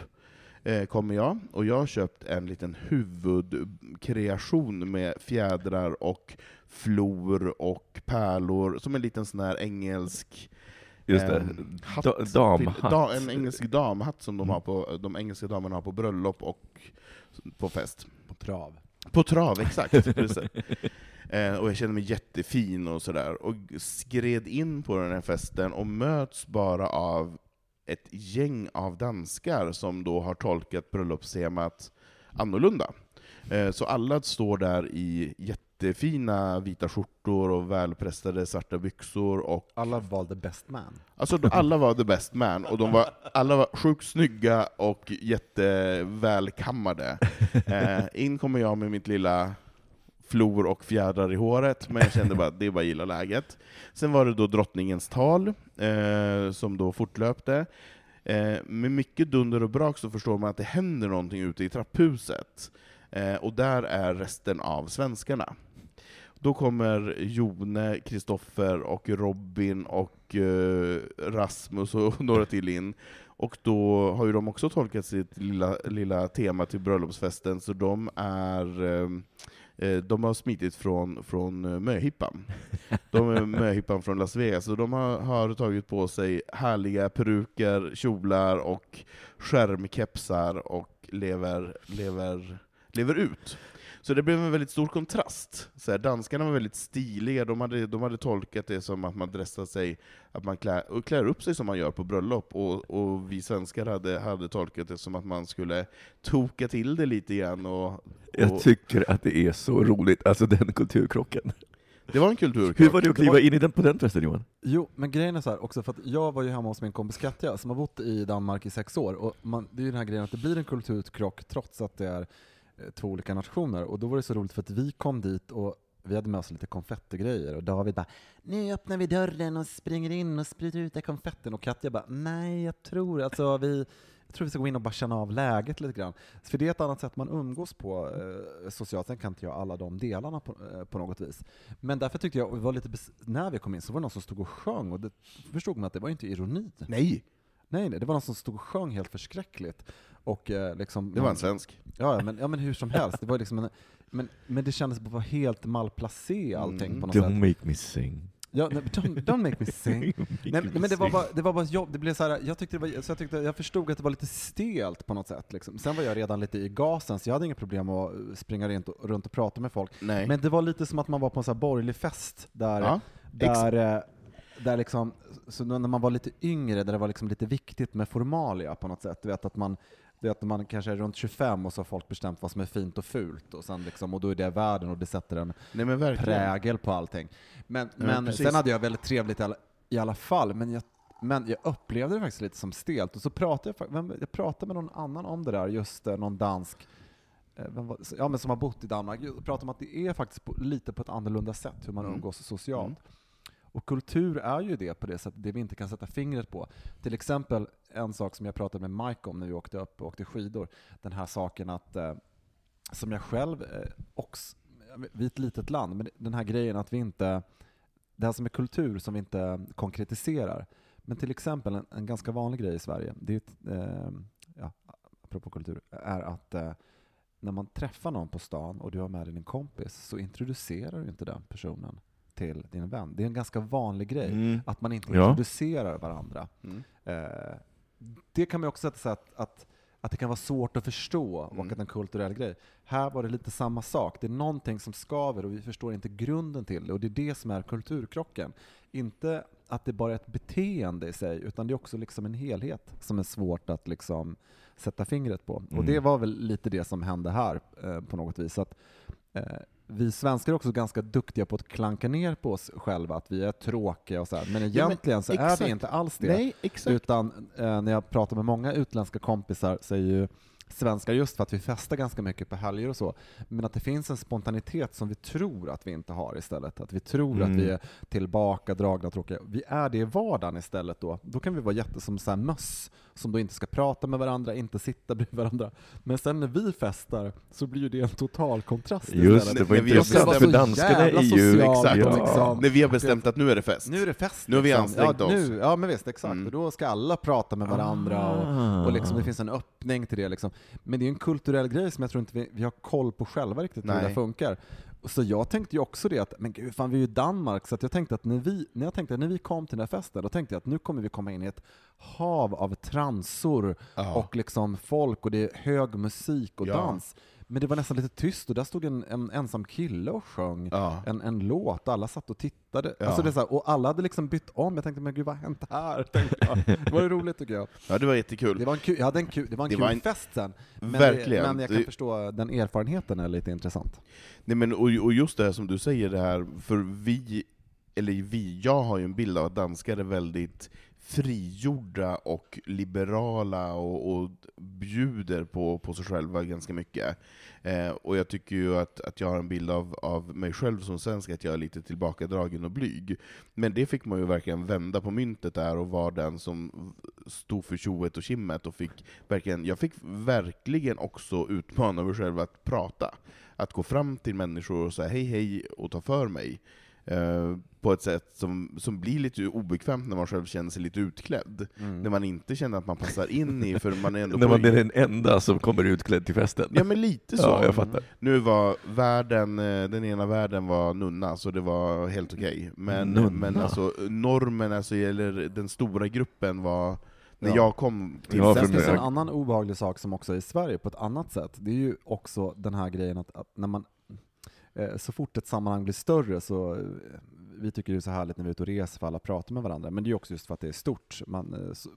eh, kommer jag, och jag har köpt en liten huvudkreation med fjädrar och flor och pärlor, som en liten sån här engelsk Just det, Ehm, hatt Da- damhatt. Da, en engelsk damhatt som de, har på, de engelska damerna har på bröllop och på fest. På trav. På trav, exakt. precis. Eh, och jag kände mig jättefin och sådär, och skred in på den här festen och möts bara av ett gäng av danskar som då har tolkat bröllopstemat annorlunda. Eh, så alla står där i jättefina vita skjortor och välpressade svarta byxor och Alla valde best man. Alltså de, alla var the best man, och de var, alla var sjukt snygga och jättevälkammade. Eh, in kommer jag med mitt lilla flor och fjädrar i håret, men jag kände bara att det att gilla läget. Sen var det då drottningens tal, eh, som då fortlöpte. Eh, med mycket dunder och brak så förstår man att det händer någonting ute i trapphuset. Eh, och där är resten av svenskarna. Då kommer Jone, Kristoffer och Robin och eh, Rasmus och några till in. Och då har ju de också tolkat sitt lilla, lilla tema till bröllopsfesten, så de är eh, eh, de har smitit från, från eh, möhippan. De är möhippan från Las Vegas, och de har, har tagit på sig härliga peruker, kjolar och skärmkepsar och lever, lever, lever ut. Så det blev en väldigt stor kontrast. Så här, danskarna var väldigt stiliga, de hade, de hade tolkat det som att man dressar sig, att man klär, och klär upp sig som man gör på bröllop, och, och vi svenskar hade, hade tolkat det som att man skulle toka till det lite grann. Och, Jag och, tycker att det är så roligt, alltså den kulturkrocken. det var en kulturkrock. Hur var det att Det kliva var- in i den på den festen Johan? Jo, men grejen är så här också, för att jag var ju hemma hos min kompis Katja som har bott i Danmark i sex år, och man, det är ju den här grejen att det blir en kulturkrock trots att det är två olika nationer. Och då var det så roligt för att vi kom dit och vi hade med oss lite konfettigrejer och David bara Nu öppnar vi dörren och springer in och sprider ut konfetten och Katja bara Nej, jag tror alltså vi jag tror vi ska gå in och bara känna av läget lite grann. För det är ett annat sätt man umgås på eh, socialt. Sen kan inte jag alla de delarna på, eh, på något vis. Men därför tyckte jag, var lite när vi kom in så var det någon som stod och sjöng och det förstod man att det var inte ironi. Nej, Nej, nej, det var någon som stod och sjöng helt förskräckligt. Och eh, liksom, det var en svensk. Ja, men, ja, men hur som helst. Det var liksom en, men, men det kändes bara helt malplacé allting Mm. på något sätt. Don't make me sing. Ja, nej, don't, don't make me sing. Nej, men det var bara, det var bara jobb. Det blev så här, jag, tyckte det var, så jag, tyckte, jag förstod att det var lite stelt på något sätt. Liksom. Sen var jag redan lite i gasen, så jag hade inga problem att springa runt och, runt och prata med folk. Nej. Men det var lite som att man var på en så här borgerlig fest, där, Ja, där, eh, där liksom, så när man var lite yngre, där det var liksom lite viktigt med formalia på något sätt. Du vet att man, du vet, när man kanske är runt 25 och så har folk bestämt vad som är fint och fult, och, sen liksom, och då är det världen och det sätter en Nej prägel på allting. Men, Ja, men precis. sen hade jag väldigt trevligt i alla, fall, men jag, men jag upplevde det faktiskt lite som stelt. Och så pratade jag, jag pratade med någon annan om det där, just eh, någon dansk, eh, var, ja, men som har bott i Danmark, Jag pratade om att det är faktiskt på, lite på ett annorlunda sätt hur man Mm. umgås socialt. Och kultur är ju det på det sättet, det vi inte kan sätta fingret på. Till exempel en sak som jag pratade med Mike om när vi åkte upp och åkte skidor, den här saken att, eh, som jag själv eh, också, vi är ett litet land, men den här grejen att vi inte, det här som är kultur som vi inte konkretiserar. Men till exempel en, en ganska vanlig grej i Sverige, det är ett, eh, ja, apropå kultur, är att eh, när man träffar någon på stan och du har med dig din kompis så introducerar du inte den personen till din vän. Det är en ganska vanlig grej, Mm. att man inte Ja. introducerar varandra. Mm. Eh, det kan man också sätta sig att, att, att det kan vara svårt att förstå och Mm. att det är en kulturell grej. Här var det lite samma sak. Det är någonting som skaver och vi förstår inte grunden till det och det är det som är kulturkrocken. Inte att det bara är ett beteende i sig, utan det är också liksom en helhet som är svårt att liksom sätta fingret på. Och Mm. det var väl lite det som hände här eh, på något vis. Att, eh, vi svenskar är också ganska duktiga på att klanka ner på oss själva, att vi är tråkiga och så här. Men egentligen så är det inte alls det. Nej, exakt. Utan eh, när jag pratar med många utländska kompisar säger ju svenskar just för att vi festar ganska mycket på helger och så, men att det finns en spontanitet som vi tror att vi inte har istället. Att vi tror Mm. att vi är tillbakadragna och tråkiga. Vi är det i vardagen istället då. Då kan vi vara jätte som så här möss, som då inte ska prata med varandra, inte sitta bredvid varandra. Men sen när vi festar så blir ju det en total kontrast Just det, var intressant, bestämt- för danskarna är ju... socialt, Exakt. liksom. När vi har bestämt att nu är det fest. Nu är det fest. Nu har vi liksom. ansträngt ja, oss. Nu, ja, men visst, exakt. Mm. Och då ska alla prata med varandra och, och liksom, det finns en öppning till det. Liksom. Men det är en kulturell grej som jag tror inte vi, vi har koll på själva riktigt hur det funkar. Så jag tänkte ju också det att, men gud, fan vi är ju i Danmark, så jag tänkte att när vi, när jag tänkte när vi kom till den här festen, då tänkte jag att nu kommer vi komma in i ett hav av transor Ja. och liksom folk och det är hög musik och Ja. dans. Men det var nästan lite tyst och där stod en, en ensam kille och sjöng Ja. en, en låt, alla satt och tittade. Ja. Alltså det är så här, och alla hade liksom bytt om, jag tänkte men gud vad har hänt här? Tänkte jag. Det var ju roligt tycker jag. ja, det var jättekul. Det var en kul, jag hade en kul, det var en Det kul var en- fest sen. Men, Verkligen. Men jag kan Det- förstå, den erfarenheten är lite intressant. Nej, men, och, och just det här som du säger, det här, för vi, eller vi, jag har ju en bild av att danskar är väldigt frigjorda och liberala och, och bjuder på, på sig själva ganska mycket. Eh, och jag tycker ju att, att jag har en bild av, av mig själv som svensk, att jag är lite tillbakadragen och blyg. Men det fick man ju verkligen vända på myntet där och vara den som stod för tjoet och kimmet. Och fick verkligen, jag fick verkligen också utmana mig själv att prata. Att gå fram till människor och säga hej hej och ta för mig. Eh, på ett sätt som, som blir lite obekvämt när man själv känner sig lite utklädd. När man inte känner att man passar in i, för man är ändå När man blir den enda som kommer utklädd till festen. Ja men lite så. Ja, jag fattar. Nu var världen, eh, den ena världen var nunna, så det var helt okej. Men, Nunna. men alltså normen, alltså gäller den stora gruppen var, när Ja. jag kom till Ja, Sen finns en annan obehaglig sak som också är i Sverige på ett annat sätt. Det är ju också den här grejen att, att när man Eh, så fort ett sammanhang blir större så, eh, vi tycker det är så härligt när vi är ute och reser för alla pratar med varandra, men det är också just för att det är stort. Man, eh, så,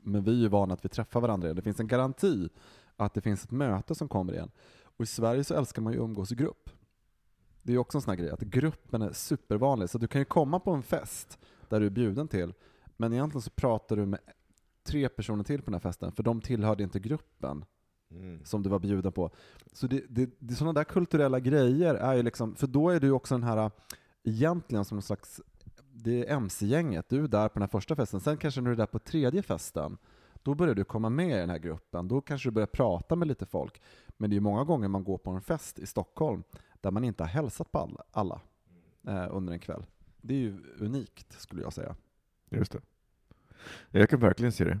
men vi är ju vana att vi träffar varandra igen. Det finns en garanti att det finns ett möte som kommer igen. Och i Sverige så älskar man ju att umgås i grupp. Det är ju också en sån här grej, att gruppen är supervanlig. Så du kan ju komma på en fest där du är bjuden till, men egentligen så pratar du med tre personer till på den här festen, för de tillhörde inte gruppen som du var bjuden på. Så det, det, det sådana där kulturella grejer är ju liksom, för då är du också den här, egentligen som en slags, det är MC-gänget, du är där på den här första festen, sen kanske när du är där på tredje festen, då börjar du komma med i den här gruppen, då kanske du börjar prata med lite folk. Men det är ju många gånger man går på en fest i Stockholm där man inte har hälsat på alla, alla eh, under en kväll. Det är ju unikt, skulle jag säga. Just det. Jag kan verkligen se det.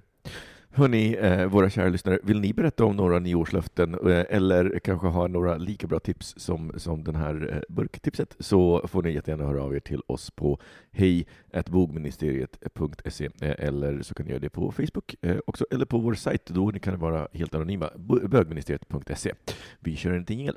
Hörni, eh, våra kära lyssnare, vill ni berätta om några nyårslöften eh, eller kanske ha några lika bra tips som, som den här eh, burktipset så får ni jättegärna höra av er till oss på hej.bogministeriet.se eh, eller så kan ni göra det på Facebook eh, också eller på vår sajt. Då ni kan vara helt anonyma. bögministeriet.se. Vi kör en liten jingel.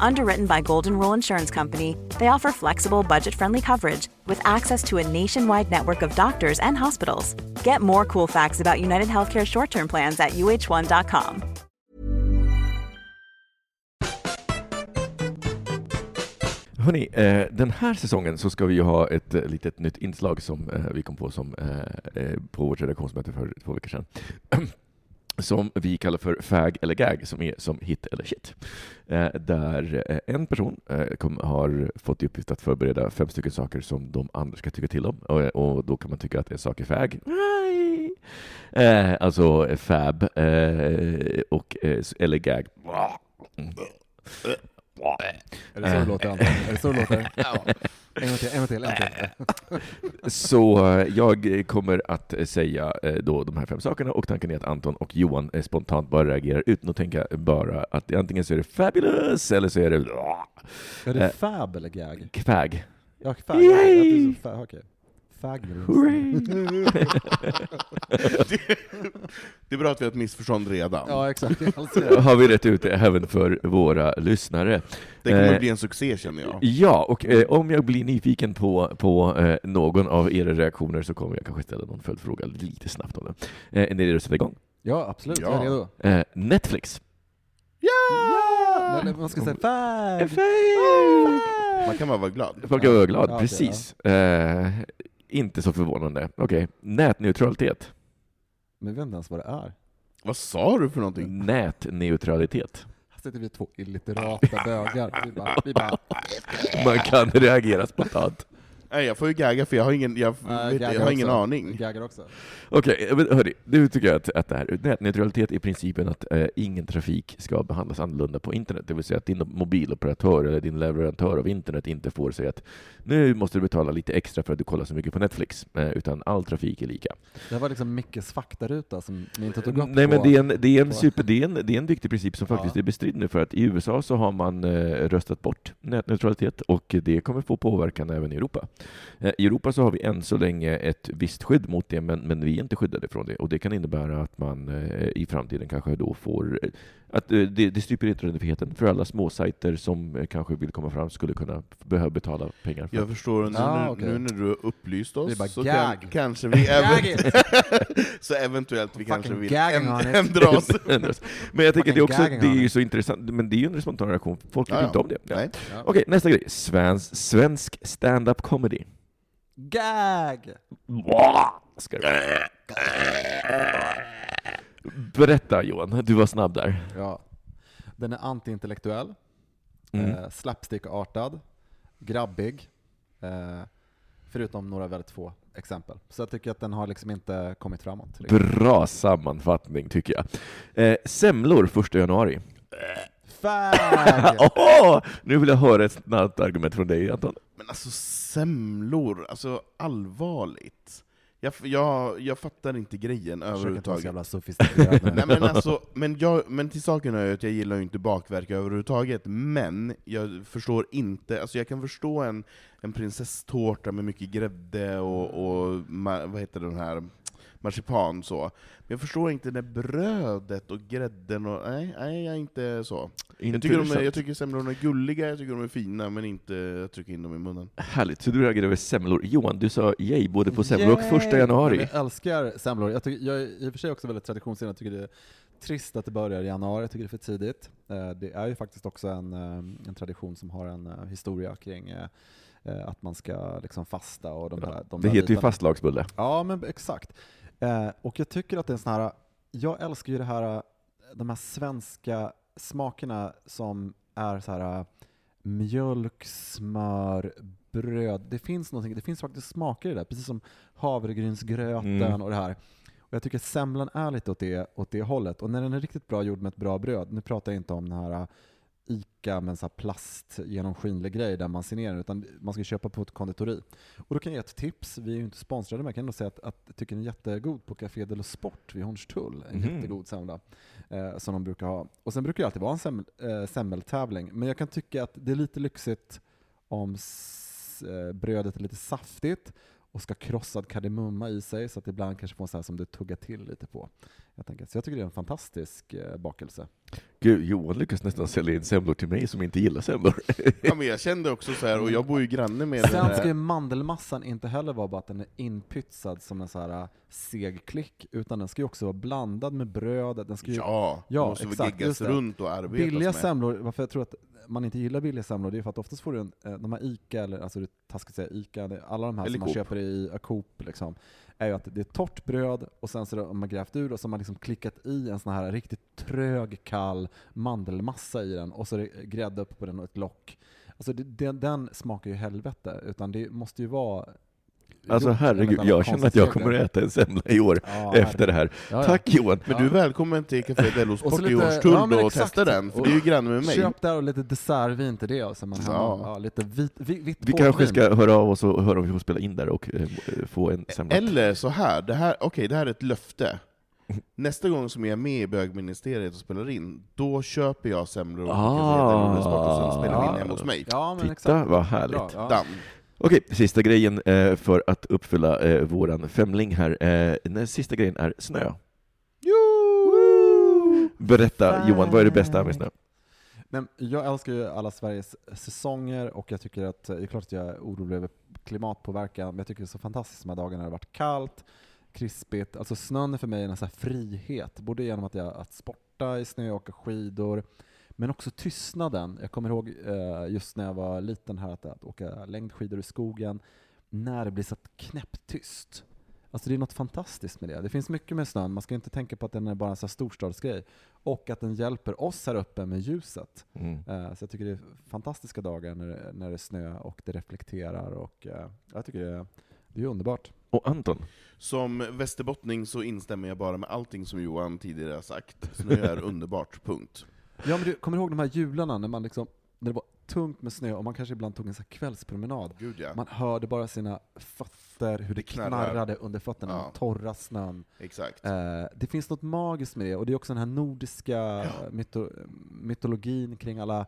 Underwritten by Golden Rule Insurance Company, they offer flexible, budget friendly coverage with access to a nationwide network of doctors and hospitals. Get more cool facts about United Healthcare short term plans at uh1.com. Hörni, eh, den här säsongen så ska vi ha ett eh, litet nytt inslag som eh, vi kom på som, eh, eh, på vårt redaktionsmöte för två veckor sedan. som vi kallar för fag eller gag, som är som hit eller shit. Eh, där eh, en person eh, kom, har fått i uppgift att förbereda fem stycken saker som de andra ska tycka till om. Och, och då kan man tycka att en sak är fag. Nej. Alltså fab och, eller gag. Är det så det låter, Anton? Är det så det låter? En gång till, en gång till, en till. Så eh, jag kommer att säga eh, då de här fem sakerna och tanken är att Anton och Johan eh, spontant bara reagerar utan att tänka bara att antingen så är det fabulous eller så är det Är det Eh, fab eller gag? fag. Ja, fag. Yay! Jag Fabulous. Det är bra att vi har ett missförstånd redan. Ja, exakt. Alltså, Har vi rätt ut det även för våra lyssnare? Det kommer Eh, att bli en succé känner jag. Ja, och eh, om jag blir nyfiken på, på eh, någon av era reaktioner så kommer jag kanske ställa någon följdfråga lite snabbt om det. Eh, är ni redo att sätta igång? ja, absolut. Jag Ja. är redo. Eh, Netflix. Ja! Nej, man ska säga fag. Man kan bara vara glad. Folk är glad, Ja, precis. Eh, inte så förvånande. Okej, nätneutralitet. Men inte ens vad det är. Vad sa du för någonting? Nätneutralitet. Här sitter vi två illiterata bögar. Vi bara, vi bara Man kan reagera spontant. Nej, jag får ju gagga för jag har ingen, jag, Nej, vet, jag har ingen också. aning. Gaggar också. Okej, men hörni, nu tycker jag att, att det här, nätneutralitet är principen att eh, ingen trafik ska behandlas annorlunda på internet. Det vill säga att din mobiloperatör eller din leverantör av internet inte får säga att nu måste du betala lite extra för att du kollar så mycket på Netflix, eh, utan all trafik är lika. Det här var liksom Mickes faktaruta som ni inte tog upp Nej, på. men det är, en, det, är en super, det, är en, det är en viktig princip som faktiskt Ja. är bestridd nu, för att i USA så har man eh, röstat bort nätneutralitet och det kommer få påverkan även i Europa. Eh, I Europa så har vi än så länge ett visst skydd mot det, men, men vi är inte skyddade från det. Och det kan innebära att man eh, i framtiden kanske då får... eh, Att det, det stryper yttrandefriheten för alla småsajter som kanske vill komma fram skulle kunna behöva betala pengar för Jag förstår, nu, Ah, nu, okej. nu när du har upplyst oss bara så kan, kanske vi även, så eventuellt vi kanske vill ändra oss. ändras. Men jag tänker det är också, det är ju så intressant, men det är ju en spontan reaktion. Folk tycker Ja, ja. inte om det. Ja. Okej, nästa grej. Svensk, svensk stand-up comedy. Gag! Berätta Johan, du var snabb där. Ja. Den är antiintellektuell, Mm. eh, slapstickartad, grabbig, eh, förutom några väldigt få exempel. Så jag tycker att den har liksom inte kommit framåt. Bra sammanfattning tycker jag. Eh, semlor första januari. Fag! Åh, nu vill jag höra ett snabbt argument från dig Anton. Men alltså semlor, alltså allvarligt. Jag, jag, jag fattar inte grejen överhuvudtaget. Nej, men, alltså, men, jag, men till saken är att jag gillar ju inte bakverk överhuvudtaget, men jag förstår inte, alltså jag kan förstå en, en prinsesstårta med mycket grädde och, och vad heter den här, marsipan så. Men jag förstår inte det brödet och grädden och, nej, nej jag är inte så. Jag tycker, de är, jag tycker semlorna är gulliga, jag tycker de är fina, men inte att trycka in dem i munnen. Härligt, så du reagerar över semlor. Johan, du sa yay både på semlor och första januari. Jag älskar semlor. Jag, tycker, jag är i och för sig också väldigt traditionsenlig. Jag tycker det är trist att det börjar i januari. Jag tycker det är för tidigt. Eh, Det är ju faktiskt också en, eh, en tradition som har en eh, historia kring att man ska liksom fasta och de där, de Det där heter ju bitarna. fastlagsbulle. Ja, men exakt. Eh, och jag tycker att det är en sån här, jag älskar ju det här, de här svenska smakerna som är så här mjölk, smör, bröd. Det finns någonting, det finns faktiskt smaker i det där, precis som havregrynsgröten Mm. och det här. Och jag tycker semlan är lite åt det, åt det hållet. Och när den är riktigt bra gjord med ett bra bröd, nu pratar jag inte om den här ICA med en sån här plast genomskinlig grej där man ser ner den, utan man ska köpa på ett konditori. Och då kan jag ge ett tips, vi är ju inte sponsrade men jag kan ändå säga att, att jag tycker den är jättegod på Café de la Sport vid Hornstull. En Mhm. jättegod semla eh, som de brukar ha. Och sen brukar det alltid vara en semmel, eh, semmeltävling, men jag kan tycka att det är lite lyxigt om s- eh, brödet är lite saftigt och ska krossad kardemumma i sig så att ibland kanske får så här som du tuggar till lite på. Så jag tycker det är en fantastisk eh, bakelse. Gud, Johan lyckas nästan sälja in semlor till mig som inte gillar semlor. Ja, men jag kände också så här, och jag bor ju granne med den Sen ska ju här... mandelmassan inte heller vara bara att den är inpytsad som en så här äh, seg klick, utan den ska ju också vara blandad med bröd. Den ska ju, Ja, Ja, måste exakt, geggas runt och arbetas billiga med. semlor, varför jag tror att man inte gillar billiga semlor, det är för att oftast får du en, eh, de här ICA, eller alltså det är taskigt att säga ICA, alla de här Eller som man Coop. köper i a Coop, liksom, är ju att det är torrt bröd, och sen så har man grävt ur och så har man liksom klickat i en sån här riktigt trög, kall mandelmassa i den, och så är det grädde upp på den och ett lock. Alltså det, den, den smakar ju helvete, utan det måste ju vara Alltså herregud, jag känner att jag kommer att äta en semla i år Ja, efter det här. Ja, ja. Tack Johan! Men du är välkommen till Café Dellos Och Sport i Årstull ja, och testa den, för det är ju granne med mig. Köp där och lite dessertvin till det, så man. Ja. Ja. lite vit, vit, vitt Vi kanske ska höra av oss och höra om vi får spela in där och eh, få en semla. Eller så här, det här, okej det här är ett löfte. Nästa gång som jag är med i bögministeriet och spelar in, då köper jag semlor och Ah. Och sen spelar vi in hemma hos mig. Ja, men Titta exakt. vad härligt. Bra, ja. Okej, sista grejen eh, för att uppfylla eh, våran femling här. Eh, den sista grejen är snö. Berätta Johan, vad är det bästa med snö? Nej, jag älskar ju alla Sveriges säsonger och jag tycker att, det är klart att jag är orolig över klimatpåverkan, men jag tycker det är så fantastiskt de här dagarna när det har varit kallt, krispigt. Alltså snön är för mig en sån här frihet, både genom att jag att sporta i snö, åka skidor, men också tystnaden. Jag kommer ihåg eh, just när jag var liten här att, att åka längdskidor i skogen, när det blir så knäpptyst. Alltså det är något fantastiskt med det. Det finns mycket med snön, man ska inte tänka på att den är bara en här storstadsgrej. Och att den hjälper oss här uppe med ljuset. Mm. Eh, Så jag tycker det är fantastiska dagar när det, när det är snö och det reflekterar och eh, jag tycker det är, det är underbart. Och Anton? Som västerbottning så instämmer jag bara med allting som Johan tidigare har sagt. Snö är underbart, punkt. Ja men du kommer ihåg de här jularna när man liksom, när det var tungt med snö och man kanske ibland tog en här kvällspromenad. Gud ja. Man hörde bara sina fötter, hur det knarrade under fötterna, Ja. torra snön. Exakt. Eh, det finns något magiskt med det, och det är också den här nordiska myto mytologin kring alla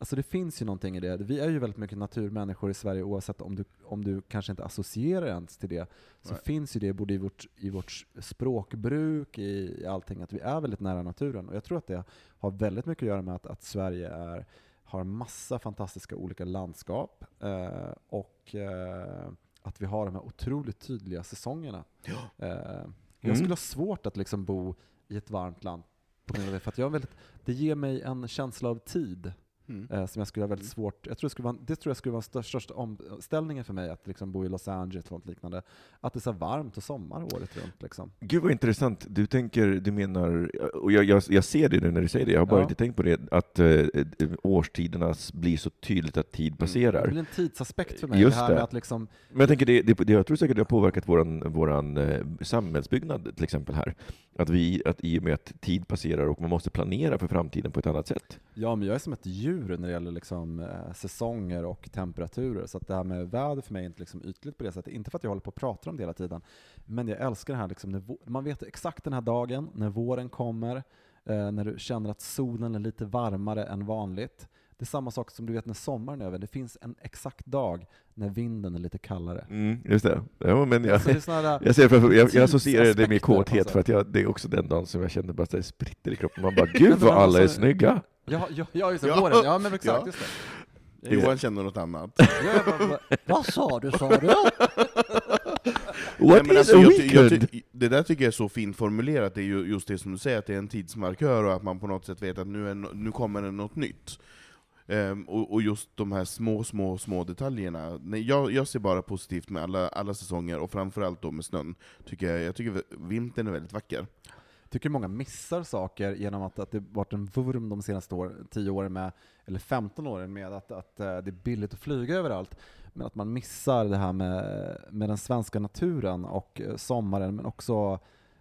Alltså det finns ju någonting i det. Vi är ju väldigt mycket naturmänniskor i Sverige oavsett om du, om du kanske inte associerar ens till det. Så Nej. finns ju det både i vårt, i vårt språkbruk, i, i allting, att vi är väldigt nära naturen. Och jag tror att det har väldigt mycket att göra med att, att Sverige är, har massa fantastiska olika landskap eh, och eh, att vi har de här otroligt tydliga säsongerna. Eh, jag Mm. skulle ha svårt att liksom bo i ett varmt land på grund av det, för att jag väldigt, det ger mig en känsla av tid Mm. eh, som jag skulle ha väldigt svårt, jag tror det, skulle vara, det tror jag skulle vara den största, omställningen för mig, att liksom bo i Los Angeles eller något liknande. Att det är så varmt och sommar året runt. Liksom. Gud vad intressant. Du tänker, du menar, och jag, jag, jag ser det nu när du säger det, jag har bara Ja. inte tänkt på det, att eh, årstiderna blir så tydligt att tid passerar. Det blir en tidsaspekt för mig. Just det här det. att liksom, Men jag tänker, det, det, det, jag tror säkert det har påverkat våran, våran eh, samhällsbyggnad till exempel här. Att vi, att i och med att tid passerar och man måste planera för framtiden på ett annat sätt. ja, men jag är som ett djur när det gäller liksom, eh, säsonger och temperaturer. Så att det här med väder för mig är inte liksom ytligt på det sättet. Inte för att jag håller på och pratar om det hela tiden, men jag älskar det här, liksom, när man vet exakt den här dagen, när våren kommer, eh, när du känner att solen är lite varmare än vanligt. Det är samma sak som du vet när sommaren är över. Det finns en exakt dag när vinden är lite kallare. Mm, just det. Ja, men jag, Så det jag, ser framför, jag, jag associerar det med kåthet, sätt. för att jag, det är också den dagen som jag känner bara att det spritter i kroppen. Man bara, gud vad alltså- alla är snygga! ja, ja, ja, just det, Ja. våren. Ja, men exakt. Ja. Just det. Johan känner något annat. Ja, jag bara, bara, Vad sa du, sa du? What Nej, is alltså, a jag, ty- jag, weekend? ty- det där tycker jag är så fint formulerat, det är ju just det som du säger, att det är en tidsmarkör och att man på något sätt vet att nu, är, nu kommer det något nytt. Um, och, och just de här små, små, små detaljerna. Nej, jag, jag ser bara positivt med alla, alla säsonger, och framförallt då med snön. Tycker jag, jag tycker vintern är väldigt vacker. Jag tycker många missar saker genom att, att det varit en vurm de senaste år, 10 åren med, eller 15 åren med att, att eh, det är billigt att flyga överallt. Men att man missar det här med, med den svenska naturen och eh, sommaren, men också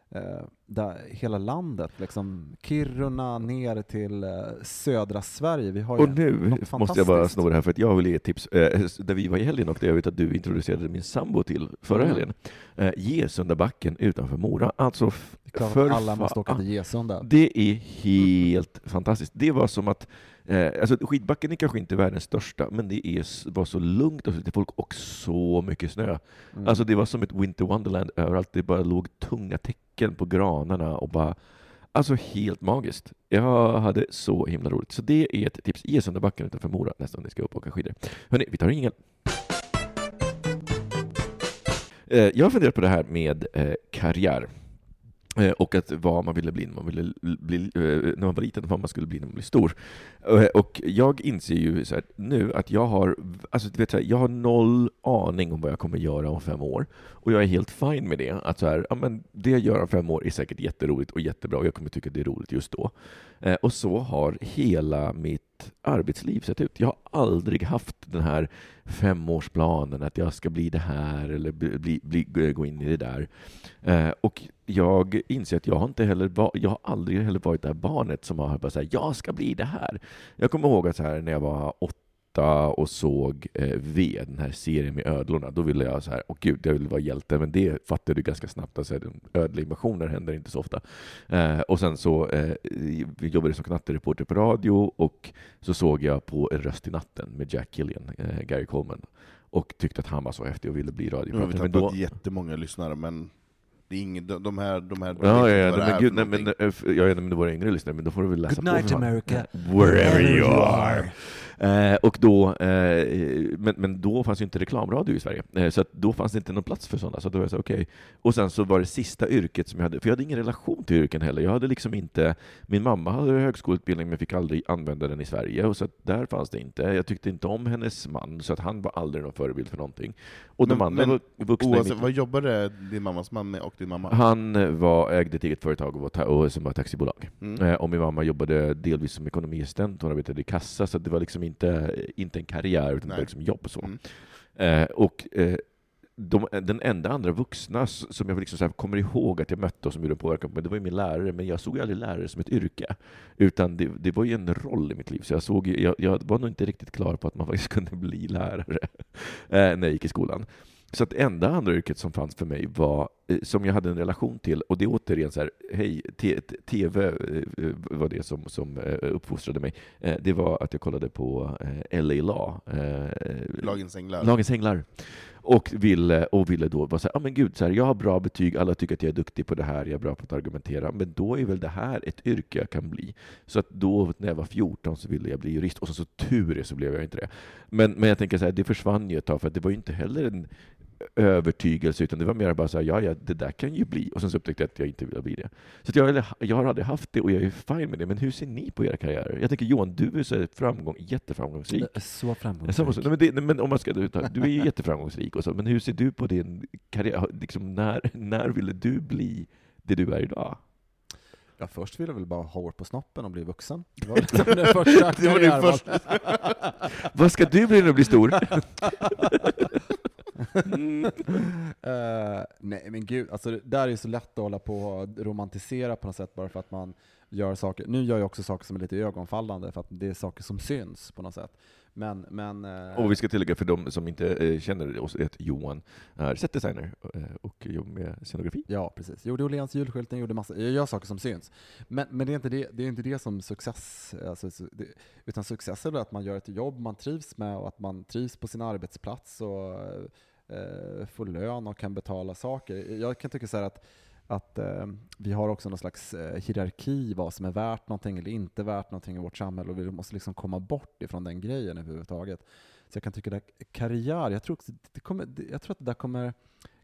eh, där, hela landet. Liksom Kiruna ner till eh, södra Sverige. Vi har Och nu måste jag bara snå det här, för att jag vill ge ett tips. Eh, där vi var i helgen och det jag vet att du introducerade min sambo till förra Mm. helgen. Eh, Gesundabacken utanför Mora. Alltså, för alla måste åka till Gesunda. Det är helt fantastiskt. Det var som att, eh, alltså skidbacken är kanske inte världens största, men det är, var så lugnt och så lite folk och så mycket snö. Mm. Alltså det var som ett winter wonderland överallt. Det bara låg tunga tecken på banorna och bara Alltså helt magiskt. Jag hade så himla roligt. Så det är ett tips. Gesundabacken utanför Mora nästa gång ni ska upp och åka skidor. Hörni, vi tar en jingel. Eh, Jag har funderat på det här med eh, karriär. Eh, och att vad man ville bli när man, ville bli, eh, när man var liten och vad man skulle bli när man blev stor. Eh, och jag inser ju så här, nu att jag har, alltså, vet, så här, jag har noll aning om vad jag kommer göra om fem år. Och jag är helt fine med det. Att så här, ja, men det jag gör om fem år är säkert jätteroligt och jättebra och jag kommer tycka det är roligt just då. Eh, Och så har hela mitt arbetsliv sett ut. Jag har aldrig haft den här femårsplanen att jag ska bli det här eller bli, bli, bli, gå in i det där. Eh, och jag inser att jag har inte heller va- jag har aldrig heller varit det här barnet som har bara att jag ska bli det här. Jag kommer ihåg att så här, när jag var åtta och såg eh, V, den här serien med ödlorna, då ville jag så här, åh gud, jag vill vara hjälte, men det fattade du ganska snabbt, alltså, ödleinvasioner händer inte så ofta. Eh, och sen så eh, vi jobbade som knattereporter på radio och så såg jag på En röst i natten med Jack Killian, eh, Gary Coleman, och tyckte att han var så häftig och ville bli Nu har vi radiopratare. Tappat då, jättemånga lyssnare, men det är ingen, de, de här... De här de Ja, ja, ja, men är gud, nej, men, eh, jag vet inte om det är våra yngre lyssnare, men då får du väl läsa Good på. night, för fan. America. Wherever you you are. Eh, och då, eh, men, men då fanns ju inte reklamradio i Sverige, eh, så att då fanns det inte någon plats för sådana. Så då var jag så okej. Och sen så var det sista yrket som jag hade, för jag hade ingen relation till yrken heller. Jag hade liksom inte, min mamma hade högskoleutbildning men fick aldrig använda den i Sverige, och så där fanns det inte. Jag tyckte inte om hennes man, så att han var aldrig någon förebild för någonting. Och de Men- andra men vuxna Oavsett, mitt- vad jobbade din mammas man med och din mamma? han var, ägde ett eget företag och, var ta- och som var taxibolag. Mm. Eh, och min mamma jobbade delvis som ekonomiassistent, hon arbetade i kassa, så det var liksom inte, inte en karriär, utan Nej. liksom jobb så. Mm. Eh, och eh, de, den enda andra vuxna som jag liksom kommer ihåg att jag mötte och som gjorde en påverkan på mig, det var min lärare, men jag såg aldrig lärare som ett yrke. Utan det, det var ju en roll i mitt liv, så jag, såg, jag, jag var nog inte riktigt klar på att man faktiskt kunde bli lärare eh, när jag gick i skolan. Så att enda andra yrket som fanns för mig var, eh, som jag hade en relation till, och det är återigen så här, hej, TV eh, var det som, som eh, uppfostrade mig. Eh, Det var att jag kollade på eh, LA Law. eh, Lagens änglar. Lagens änglar. Och ville, och ville då vara så här, ah, men gud, så här, jag har bra betyg, alla tycker att jag är duktig på det här, jag är bra på att argumentera, men då är väl det här ett yrke jag kan bli. Så att då, när jag var 14, så ville jag bli jurist, och så, så tur är så blev jag inte det. Men, men jag tänker så här, det försvann ju ett tag, för att det var ju inte heller en övertygelse, utan det var mer bara så här, ja, ja, det där kan ju bli. Och sen så upptäckte jag att jag inte ville bli det. Så att jag, jag har aldrig haft det, och jag är fine med det. Men hur ser ni på era karriärer? Jag tänker Johan, du är så framgång, jätteframgångsrik. Så framgångsrik. Nej, men, det, men om man ska, du är ju jätteframgångsrik, och så, men hur ser du på din karriär? Liksom, när, när ville du bli det du är idag? Ja, först ville jag väl bara ha hår på snoppen och bli vuxen. Det var liksom det första Det var karriärval. första- Vad ska du bli när du blir stor? uh, nej men gud, alltså det där är ju så lätt att hålla på och romantisera på något sätt bara för att man gör saker. Nu gör jag också saker som är lite ögonfallande för att det är saker som syns på något sätt. Men, men... eh, Och vi ska tillägga för de som inte eh, känner oss att Johan är setdesigner eh, och jobbar med scenografi. Ja, precis. Gjorde Åhléns julskyltning, gjorde massa, jag gör saker som syns. Men, men det, är inte det, det är inte det som success, alltså, så- det, utan success är att man gör ett jobb man trivs med och att man trivs på sin arbetsplats och eh, får lön och kan betala saker. Jag kan tycka så här att att eh, vi har också någon slags eh, hierarki vad som är värt någonting eller inte värt någonting i vårt samhälle och vi måste liksom komma bort ifrån den grejen överhuvudtaget. Så jag kan tycka att karriär, jag tror, också, det kommer, jag tror att det där kommer,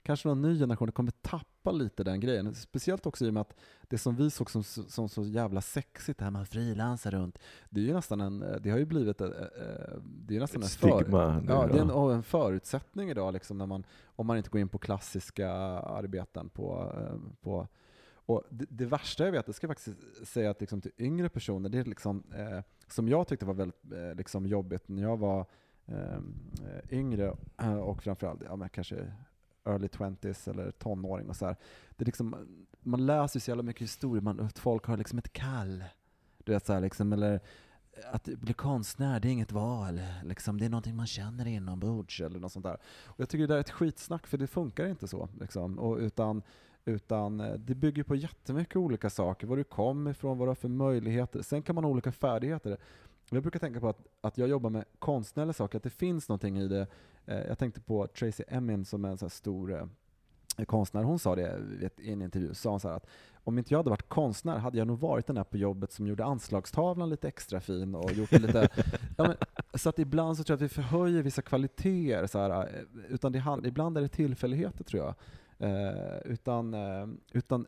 kanske någon ny generation kommer tappa lite den grejen. Speciellt också i och med att det som vi såg som, som så jävla sexigt, det här med att frilansa runt, det är ju nästan en, det har ju blivit, eh, eh, det är nästan Ett en för- stigma nu, Ja, det är en, en förutsättning idag, liksom, när man, om man inte går in på klassiska arbeten. På, eh, på, och det, det värsta jag vet, det ska jag faktiskt säga att liksom till yngre personer, det är liksom, eh, som jag tyckte var väldigt eh, liksom jobbigt när jag var eh, yngre och framförallt ja, men kanske early twenties eller tonåring och så här. Det är liksom, man läser ju så jävla mycket historier, man, att folk har liksom ett kall. Du vet, så här, liksom, eller att bli konstnär, det är inget val. Liksom, det är någonting man känner inombords eller något sånt där. Och jag tycker det där är ett skitsnack, för det funkar inte så. Liksom. Och utan, utan eh, det bygger på jättemycket olika saker. Var du kommer ifrån, vad du har för möjligheter. Sen kan man ha olika färdigheter. Jag brukar tänka på att, att jag jobbar med konstnärliga saker, att det finns någonting i det. Eh, jag tänkte på Tracy Emin som är en här stor eh, konstnär, hon sa det i en intervju, sa hon så att om inte jag hade varit konstnär hade jag nog varit den där på jobbet som gjorde anslagstavlan lite extra fin och gjort lite... ja, men, så att ibland så tror jag att vi förhöjer vissa kvaliteter, så här, eh, utan det, ibland är det tillfälligheter tror jag. Eh, utan, eh, utan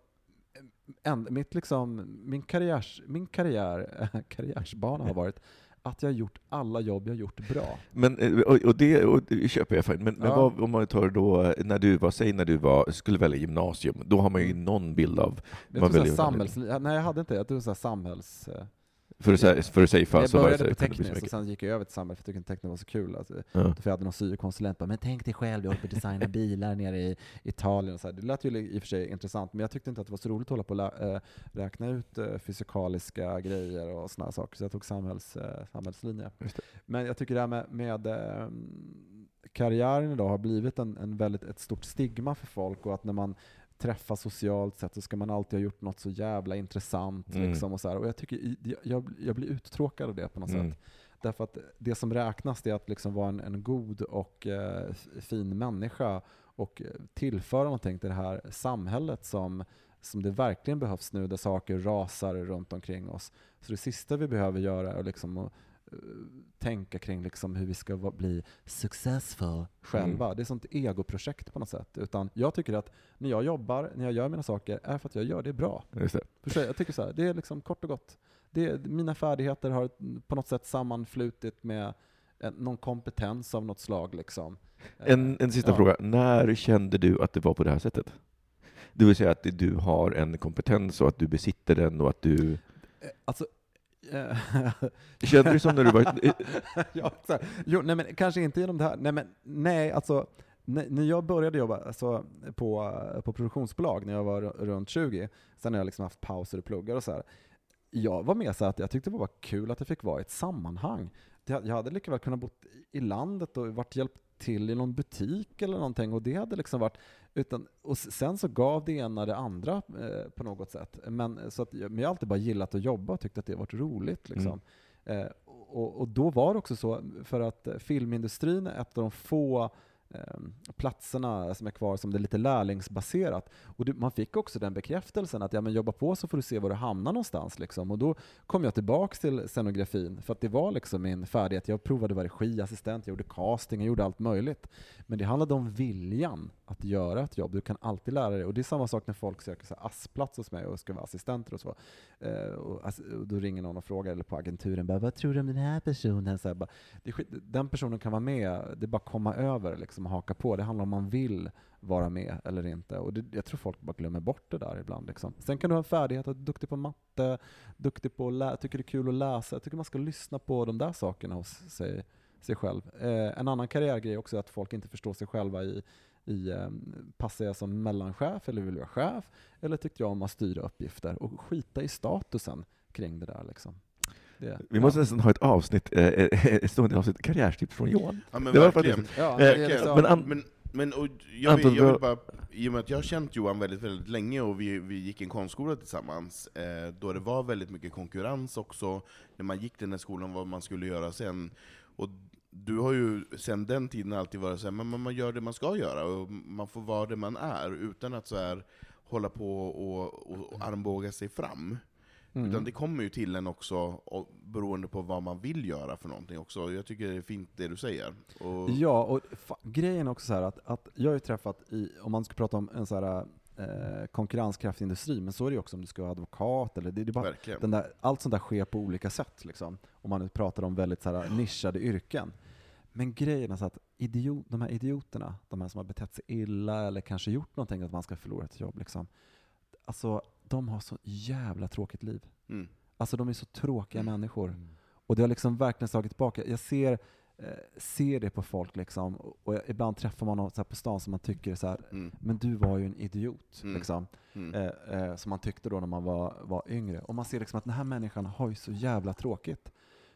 en, mitt liksom, min, karriärs, min karriär, karriärsbana har varit att jag har gjort alla jobb jag gjort bra. Men, eh, och, och, det, och det köper jag fint. Men, men Ja. vad, om man tar då, eh, när du var, säg när du var, skulle välja gymnasium, då har man ju någon bild av Jag här väljer- samhälls, nej jag hade inte det, jag tror så samhälls... För att säga, för att säga fall jag så var det började på tekniskt och sen gick jag över till samhäll för jag tyckte inte tekniskt var så kul. Alltså, Ja. För jag hade någon syokonsulent bara, men tänk dig själv, du håller på att designa bilar nere i Italien. Och så här. Det lät ju i och för sig intressant, men jag tyckte inte att det var så roligt att hålla på och eh, räkna ut eh, fysikaliska grejer och sådana saker, så jag tog samhälls, eh, samhällslinje. Men jag tycker det här med, med eh, karriären idag har blivit en, en väldigt, ett stort stigma för folk och att när man träffas socialt sett så ska man alltid ha gjort något så jävla intressant. Mm. Liksom, och, så här. och jag, tycker, jag, jag blir uttråkad av det på något Mm. sätt. Därför att det som räknas är att liksom vara en, en god och eh, fin människa och eh, tillföra någonting till det här samhället som, som det verkligen behövs nu, där saker rasar runt omkring oss. Så det sista vi behöver göra är liksom att tänka kring liksom hur vi ska bli successful själva. Det är sånt egoprojekt på något sätt. Utan jag tycker att när jag jobbar, när jag gör mina saker, är för att jag gör det bra. Just det. Jag? tycker så här, det är liksom kort och gott. Det mina färdigheter har på något sätt sammanflutit med en, någon kompetens av något slag. Liksom. En, en sista Ja. fråga. När kände du att det var på det här sättet? Det vill säga att du har en kompetens och att du besitter den och att du... Eh, Alltså, eh, Kände du som när du var... ja, jo, nej, men kanske inte genom det här. Nej, men, nej alltså, när, jag började jobba alltså, på, på produktionsbolag, när jag var ru- runt 20, sen har jag liksom haft pauser och pluggar och så här. Jag var med så att jag tyckte det var kul att jag fick vara i ett sammanhang. Det- Jag hade lika väl kunnat bo i landet och varit hjälpt till i någon butik eller någonting och det hade liksom varit utan, och sen så gav det ena det andra eh, på något sätt. Men, så att, men jag har alltid bara gillat att jobba och tyckt att det varit roligt. Liksom. Eh, och, och då var det också så, för att eh, filmindustrin är ett av de få Ehm, platserna som är kvar som det är lite lärlingsbaserat. Och det, man fick också den bekräftelsen att ja, men jobba på så får du se var du hamnar någonstans. Liksom. Och då kom jag tillbaks till scenografin, för att det var liksom min färdighet. Jag provade att vara regiassistent, jag gjorde casting, jag gjorde allt möjligt. Men det handlade om viljan att göra ett jobb. Du kan alltid lära dig. Och det är samma sak när folk söker så här hos mig och ska vara assistenter och så. Eh, och, och då ringer någon och frågar, eller på agenturen, bara, vad tror du om den här personen? Så här, bara, det den personen kan vara med, det är bara att komma över liksom, liksom haka på. Det handlar om man vill vara med eller inte. Och det, jag tror folk bara glömmer bort det där ibland. Liksom. Sen kan du ha en färdighet, att du är duktig på matte, duktig på att lä- tycker det är kul att läsa. Jag tycker man ska lyssna på de där sakerna hos sig, sig själv. Eh, en annan karriärgrej också är att folk inte förstår sig själva i i, eh, passar jag som mellanchef eller vill jag vara chef? Eller tyckte jag om att styra uppgifter och skita i statusen kring det där liksom. Det, Vi måste nästan ha ett avsnitt, eh, eh, ett stående avsnitt, karriärstips från Johan. Ja men Det var verkligen. Ja, Eh, men an- Men, men och jag, vill, jag vill vad- bara, i och med att jag har känt Johan väldigt, väldigt länge och vi, vi gick en konstskola tillsammans, eh, då det var väldigt mycket konkurrens också, när man gick den här skolan, vad man skulle göra sen. Och du har ju sen den tiden alltid varit så här, men man- man gör det man ska göra, och man får vara det man är, utan att så här hålla på och, och, och armbåga sig fram. Mm. Utan det kommer ju till en också, och, beroende på vad man vill göra för någonting också. Jag tycker det är fint det du säger. Och, Ja, och grejen är också så här att, att jag har ju träffat, i, om man ska prata om en så här eh, konkurrenskraftig industri, men så är det ju också om du ska vara advokat, eller det, det bara, där, allt sånt där sker på olika sätt, liksom, om man nu pratar om väldigt så här, nischade yrken. Men grejen är så att idiot, de här idioterna, de här som har betett sig illa eller kanske gjort någonting att man ska förlora ett jobb, liksom, alltså, de har så jävla tråkigt liv. Mm. Alltså de är så tråkiga människor. Och det har liksom verkligen slagit tillbaka. Jag ser, eh, ser det på folk liksom, och jag, ibland träffar man någon så här på stan som man tycker så här, Mm. men du var ju en idiot. Mm. Liksom. Mm. Eh, eh, som man tyckte då när man var, var yngre. Och man ser liksom att den här människan har ju så jävla tråkigt.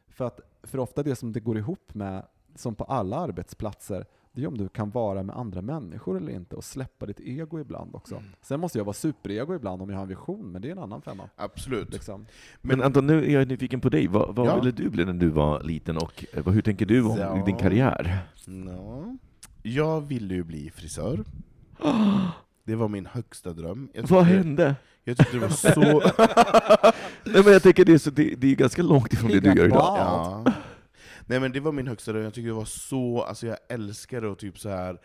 För att för ofta det som det går ihop med, som på alla arbetsplatser, det är om du kan vara med andra människor eller inte och släppa ditt ego ibland också. Mm. Sen måste jag vara superego ibland om jag har en vision, men det är en annan femma. Absolut. Liksom. Men Anton, nu är jag nyfiken på dig. Vad, vad Ja. ville du bli när du var liten och eh, hur tänker du om Ja. din karriär? Ja. Jag ville ju bli frisör. Det var min högsta dröm. Vad hände? Jag tyckte det var så... Nej, men jag tänker det är, så, det, det är ganska långt ifrån det du gör idag. Ja. Nej men det var min högsta dröm, jag tyckte det var så, alltså jag älskade att typ så här.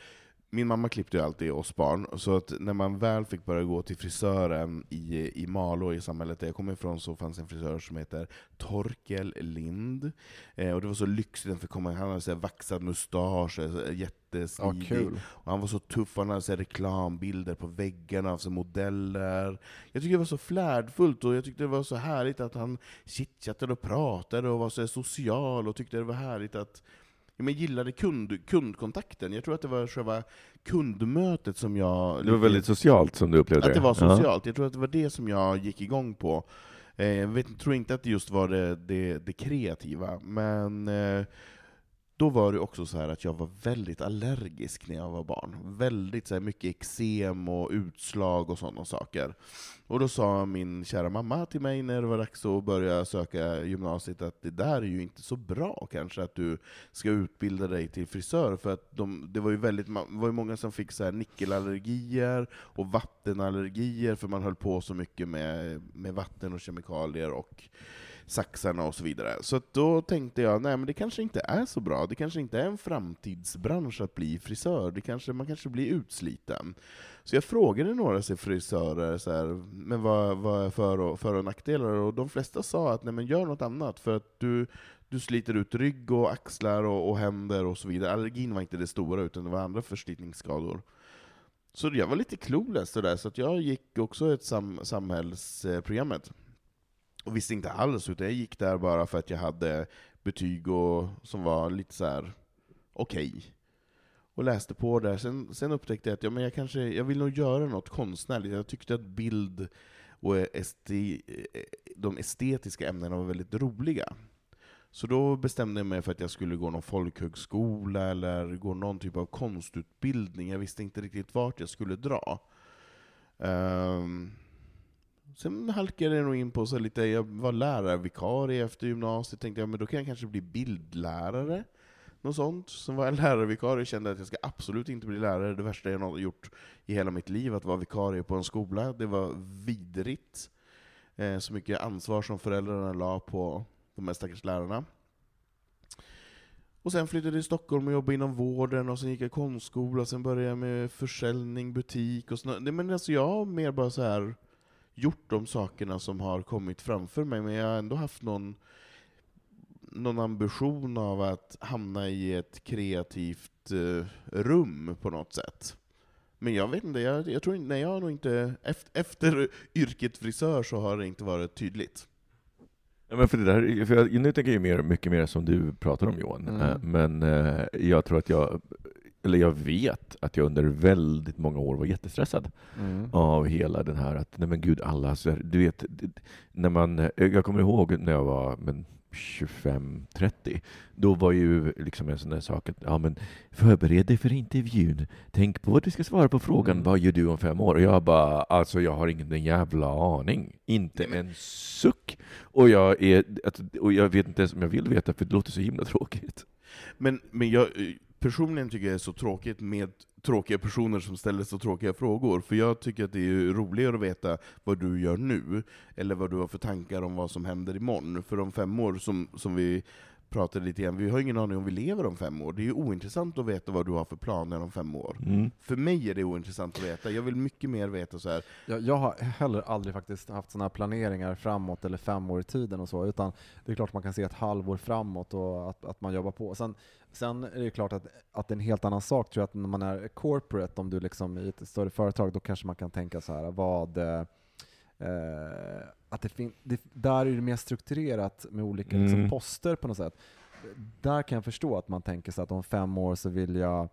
Min mamma klippte ju alltid oss barn, så att när man väl fick börja gå till frisören i, i Malå, i samhället där jag kommer ifrån, så fanns en frisör som heter Torkel Lind. Eh, och det var så lyxigt, han fick komma han hade så här vaxad mustasch, eh, jättesmidig. kul. Och han var så tuff, han hade så reklambilder på väggarna av så modeller. Jag tyckte det var så flärdfullt, och jag tyckte det var så härligt att han chitchattade och pratade och var så social, och tyckte det var härligt att ja, men gillade kund, kundkontakten. Jag tror att det var själva kundmötet som jag... Det var väldigt socialt som du upplevde Att det var socialt. Jag tror att det var det som jag gick igång på. Eh, jag vet, tror inte att det just var det, det, det kreativa, men eh, då var det också så här att jag var väldigt allergisk när jag var barn. Väldigt så här, mycket eksem och utslag och sådana saker. Och då sa min kära mamma till mig när det var dags att börja söka gymnasiet att det där är ju inte så bra kanske att du ska utbilda dig till frisör, för att de, det var ju väldigt, var ju många som fick så här nickelallergier och vattenallergier, för man höll på så mycket med, med vatten och kemikalier och saxarna och så vidare. Så att då tänkte jag, nej men det kanske inte är så bra, det kanske inte är en framtidsbransch att bli frisör, det kanske, man kanske blir utsliten. Så jag frågade några så frisörer, så här, men vad, vad är för och, för och nackdelar? Och de flesta sa att nej men gör något annat, för att du, du sliter ut rygg och axlar och, och händer och så vidare. Allergin var inte det stora, utan det var andra förslitningsskador. Så jag var lite clueless där, så att jag gick också ett sam, samhällsprogrammet. Och visste inte alls, utan jag gick där bara för att jag hade betyg och, som var lite så här okej. Och läste på där. Sen, sen upptäckte jag att ja, men jag, kanske, jag vill nog göra något konstnärligt. Jag tyckte att bild och esti, de estetiska ämnena var väldigt roliga. Så då bestämde jag mig för att jag skulle gå någon folkhögskola eller gå någon typ av konstutbildning. Jag visste inte riktigt vart jag skulle dra. Um, sen halkade jag nog in på så lite, jag var lärarvikarie efter gymnasiet, tänkte jag men då kan jag kanske bli bildlärare. Något sånt. Sen var jag lärarvikarie och kände att jag ska absolut inte bli lärare. Det värsta jag har gjort i hela mitt liv, att vara vikarie på en skola. Det var vidrigt. Eh, så mycket ansvar som föräldrarna la på de här stackars lärarna. Och sen flyttade jag till Stockholm och jobbade inom vården, och sen gick jag konstskola, sen började jag med försäljning, butik och sånt. Men alltså jag har mer bara så här gjort de sakerna som har kommit framför mig, men jag har ändå haft någon, någon ambition av att hamna i ett kreativt eh, rum på något sätt. Men jag vet inte, jag, jag tror inte, nej, jag har nog inte, efter, efter yrket frisör så har det inte varit tydligt. Ja, men för det där, för jag, nu tänker jag ju mer, mycket mer som du pratar om Johan, Mm. Eh, men eh, jag tror att jag, eller jag vet att jag under väldigt många år var jättestressad Mm. av hela den här att, nej men gud, alla, så här, du vet, när man, eh, jag kommer ihåg när jag var men, 25-30, då var ju liksom en sån där sak att, ja men förbered dig för intervjun, tänk på vad du ska svara på frågan, Mm. vad gör du om fem år? Och jag bara, alltså jag har ingen jävla aning, inte en suck. Och jag, är, och jag vet inte ens om jag vill veta, för det låter så himla tråkigt. Men, men jag eh, personligen tycker jag det är så tråkigt med tråkiga personer som ställer så tråkiga frågor, för jag tycker att det är roligare att veta vad du gör nu, eller vad du har för tankar om vad som händer imorgon. För om fem år, som, som vi pratade lite grann, vi har ingen aning om vi lever om fem år. Det är ju ointressant att veta vad du har för planer om fem år. Mm. För mig är det ointressant att veta, jag vill mycket mer veta så här. Jag, jag har heller aldrig faktiskt haft sådana planeringar framåt eller fem år i tiden och så, utan det är klart man kan se ett halvår framåt och att, att man jobbar på. Sen, sen är det klart att, att det är en helt annan sak tror jag, att när man är corporate, om du liksom i ett större företag, då kanske man kan tänka så här, vad eh, att det fin- det, där är det mer strukturerat med olika liksom, Mm. poster på något sätt. Där kan jag förstå att man tänker sig att om fem år så vill jag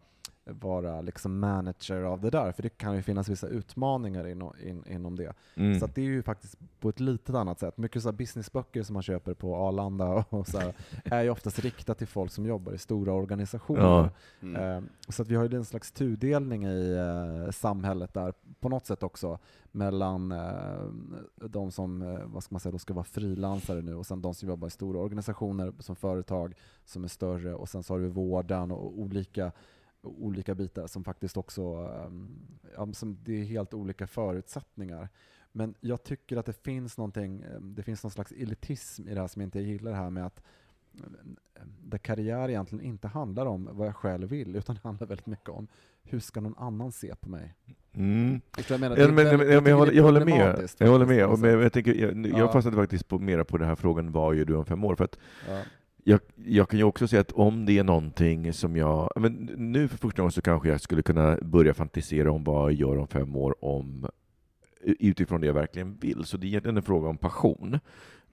vara liksom manager av det där, för det kan ju finnas vissa utmaningar inom, in, inom det. Mm. Så att det är ju faktiskt på ett litet annat sätt. Mycket så här businessböcker som man köper på Arlanda och så här, är ju oftast riktat till folk som jobbar i stora organisationer. Ja. Mm. Eh, Så att vi har ju en slags tudelning i eh, samhället där på något sätt också mellan eh, de som vad ska man säga, då ska vara frilansare nu och sen de som jobbar i stora organisationer som företag som är större och sen så har du vården och olika olika bitar som faktiskt också, ehm, ja, som det är helt olika förutsättningar. Men jag tycker att det finns någonting, ehm, det finns någon slags elitism i det här som jag inte gillar det här med att ehm, där karriär egentligen inte handlar om vad jag själv vill, utan det handlar väldigt mycket om hur ska någon annan se på mig? Mm. Jag menar? Ja, men, men, jag, håller, jag håller med. Jag håller med. Och men, sätt. jag, tänker, jag, jag Ja. fastnade faktiskt på, mera på den här frågan, vad gör du om fem år? För att Ja jag, jag kan ju också säga att om det är någonting som jag... Men nu för första gången så kanske jag skulle kunna börja fantisera om vad jag gör om fem år om, utifrån det jag verkligen vill. Så det är egentligen en fråga om passion.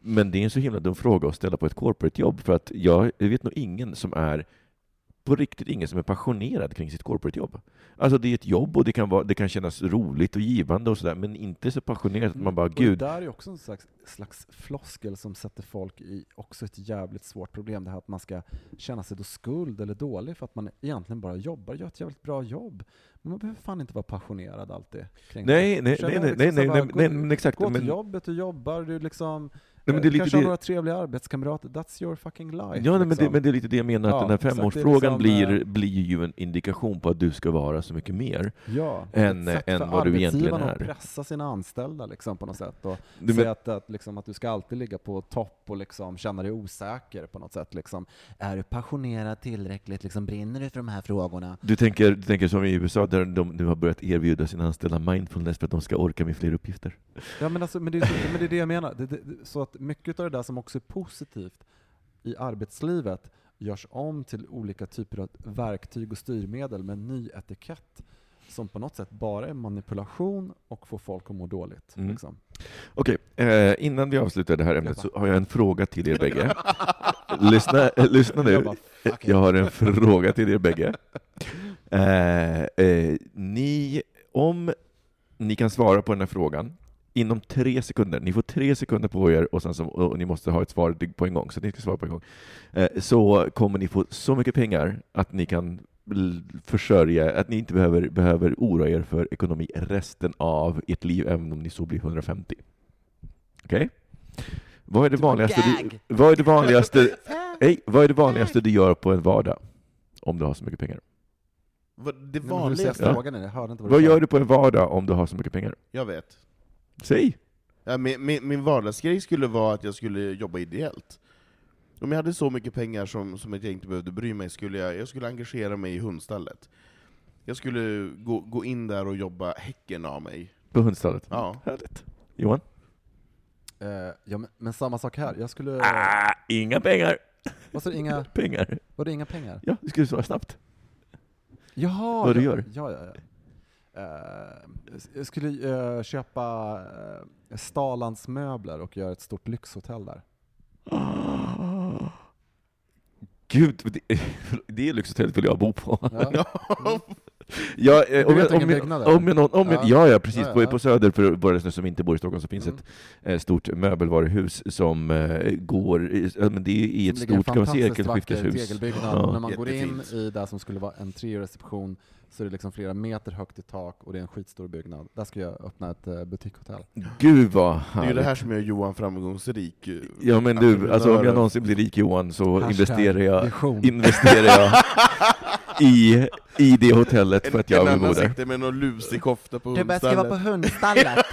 Men det är en så himla dum fråga att ställa på ett corporate-jobb, för att jag, jag vet nog ingen som är på riktigt ingen som är passionerad kring sitt corporate-jobb. Alltså det är ett jobb och det kan, vara, det kan kännas roligt och givande och sådär, men inte så passionerat att man bara, Och gud, Det där är också en slags, slags floskel som sätter folk i också ett jävligt svårt problem. Det här att man ska känna sig då skuld eller dålig för att man egentligen bara jobbar, gör ett jävligt bra jobb. Men man behöver fan inte vara passionerad alltid. Kring nej, det. nej, nej, nej, Liksom nej, nej, nej, nej, exakt. Gå till Men, jobbet, du jobbar, du liksom Nej, men det är kanske har det- några trevliga arbetskamrater. That's your fucking life. Ja, nej, men, liksom. det, men det är lite det jag menar, att Ja, den här femårsfrågan liksom, blir, eh, blir ju en indikation på att du ska vara så mycket mer. Ja, än- än vad du egentligen är. att pressa sina anställda liksom, på något sätt. Och Du, säga men, att, att, liksom, att du ska alltid ligga på topp och liksom, känna dig osäker på något sätt. Liksom. Är du passionerad tillräckligt? Liksom, brinner du för de här frågorna? du, tänker, du tänker som i USA, där de nu har börjat erbjuda sina anställda mindfulness för att de ska orka med fler uppgifter. Ja, men, alltså, men, det, är, men det är det jag menar. Det, det- så att mycket av det där som också är positivt i arbetslivet görs om till olika typer av verktyg och styrmedel med ny etikett som på något sätt bara är manipulation och får folk att må dåligt. Mm. Liksom. Okej, eh, innan vi avslutar det här ämnet så har jag en fråga till er bägge. lyssna, eh, lyssna nu. Jag bara. Jag har en fråga till er bägge. Eh, eh, ni, om ni kan svara på den här frågan inom tre sekunder, ni får tre sekunder på er och, sen så, och ni måste ha ett svar på en gång, så ni ska svara på en gång, eh, så kommer ni få så mycket pengar att ni kan försörja, att ni inte behöver, behöver oroa er för ekonomi resten av ert liv, även om ni så blir 150. Okej? Vad är det vanligaste du, vad är det vanligaste, hej, vad är det vanligaste du gör på en vardag? Om du har så mycket pengar. Det Nej, vanligaste, Ja. frågan är? Jag hörde inte vad, Vad gör du på en vardag om du har så mycket pengar? jag vet. Säg! Ja, min, min, min vardagsgrej skulle vara att jag skulle jobba ideellt. Om jag hade så mycket pengar som, som att jag inte behövde bry mig, skulle jag, jag skulle engagera mig i hundstallet. Jag skulle gå, gå in där och jobba häcken av mig. På hundstallet? Ja. Härligt. Johan? Eh, ja, men, men samma sak här. Jag skulle... Ah, inga pengar! Vad sa du? Inga, Pengar? var det inga pengar? Ja, du skulle svara snabbt. Jaha! Vad du ja, gör? Ja, ja, ja. Eh, jag skulle eh, köpa uh, Stalands möbler och göra ett stort lyxhotell där. Gud, det, det lyxhotellet vill jag bo på. Ja. Ja, eh, Du om, vet jag, om, jag, om jag, om jag, Ja. ja, ja, precis. Ja, På, ja. på Söder, för våra lyssnare som inte bor i Stockholm, så finns Mm. ett eh, stort möbelvaruhus som eh, går, i- men det är i ett en stort, kan man sekelskifteshus. tegelbyggnad. Ja. När man går in i det som skulle vara och reception så är det liksom flera meter högt i tak och det är en skitstor byggnad. Där ska jag öppna ett uh, butikshotell. Gud vad Det är ju härligt. det här som gör Johan framgångsrik. Ja men du, alltså om jag någonsin blir rik Johan så Hashtag investerar jag, vision. investerar jag i, i det hotellet för att jag en vill bo annan där. sitter med någon lusig kofta på Du börjar skriva på hundstallet.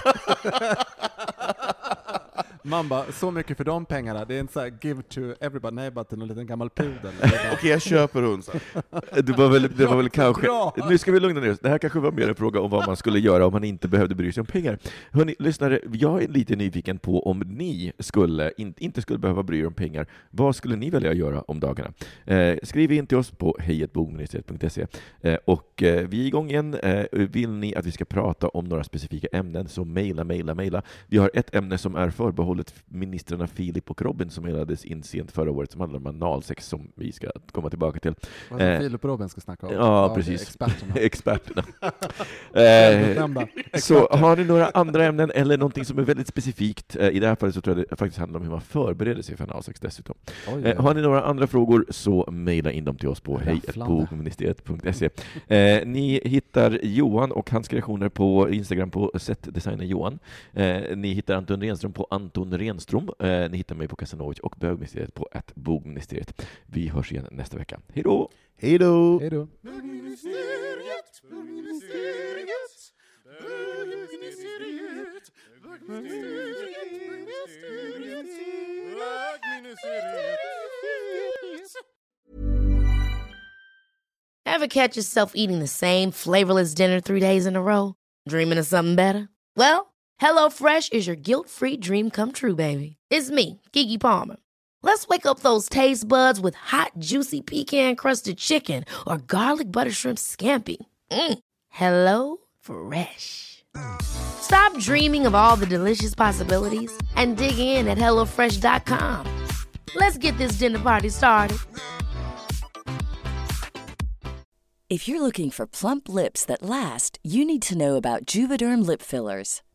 Man bara, så mycket för de pengarna, det är inte så här give to everybody, nej bara till någon liten gammal pudel. Okej, jag köper hundstallet. Det var väl, det var väl kanske, nu ska vi lugna ner oss, det här kanske var mer en fråga om vad man skulle göra om man inte behövde bry sig om pengar. Hörni, lyssnare, jag är lite nyfiken på om ni skulle, in, inte skulle behöva bry er om pengar, vad skulle ni välja att göra om dagarna? Eh, skriv in till oss på hejatbogministeriet.se eh, och eh, vi är igång igen. Eh, vill ni att vi ska prata om några specifika ämnen så mejla, mejla, mejla. Vi har ett ämne som är förbehållet ministrarna Filip och Robin som mejlades in sent förra året som handlar om analsex som vi ska komma tillbaka till. Vad Eh, Filip och Robin ska snacka om. ja, precis. Experterna. Experterna. eh, så har ni några andra ämnen eller någonting som är väldigt specifikt? Eh, I det här fallet så tror jag det faktiskt handlar om hur man förbereder sig för analsex dessutom. Oj, Eh, har ni några andra frågor så mejla in dem till oss på Rafflande. hejbogministeriet.se. Eh, ni hittar Johan och hans kreationer på Instagram på setdesigner Johan. Eh, ni hittar Anton Renström på Anton Renström. Eh, ni hittar mig på Casanovic och bögministeriet på att bogministeriet. Vi hörs igen nästa vecka. Hej då! Hej då! Hej då. Bögministeriet, bögministeriet, bögministeriet, bögministeriet. Ever catch yourself eating the same flavorless dinner three days in a row? Dreaming of something better? Well, HelloFresh is your guilt-free dream come true, baby. It's me, Kiki Palmer. Let's wake up those taste buds with hot, juicy pecan-crusted chicken or garlic butter shrimp scampi. Mm. Hello Fresh. Stop dreaming of all the delicious possibilities and dig in at HelloFresh.com. Let's get this dinner party started. If you're looking for plump lips that last, you need to know about Juvederm lip fillers.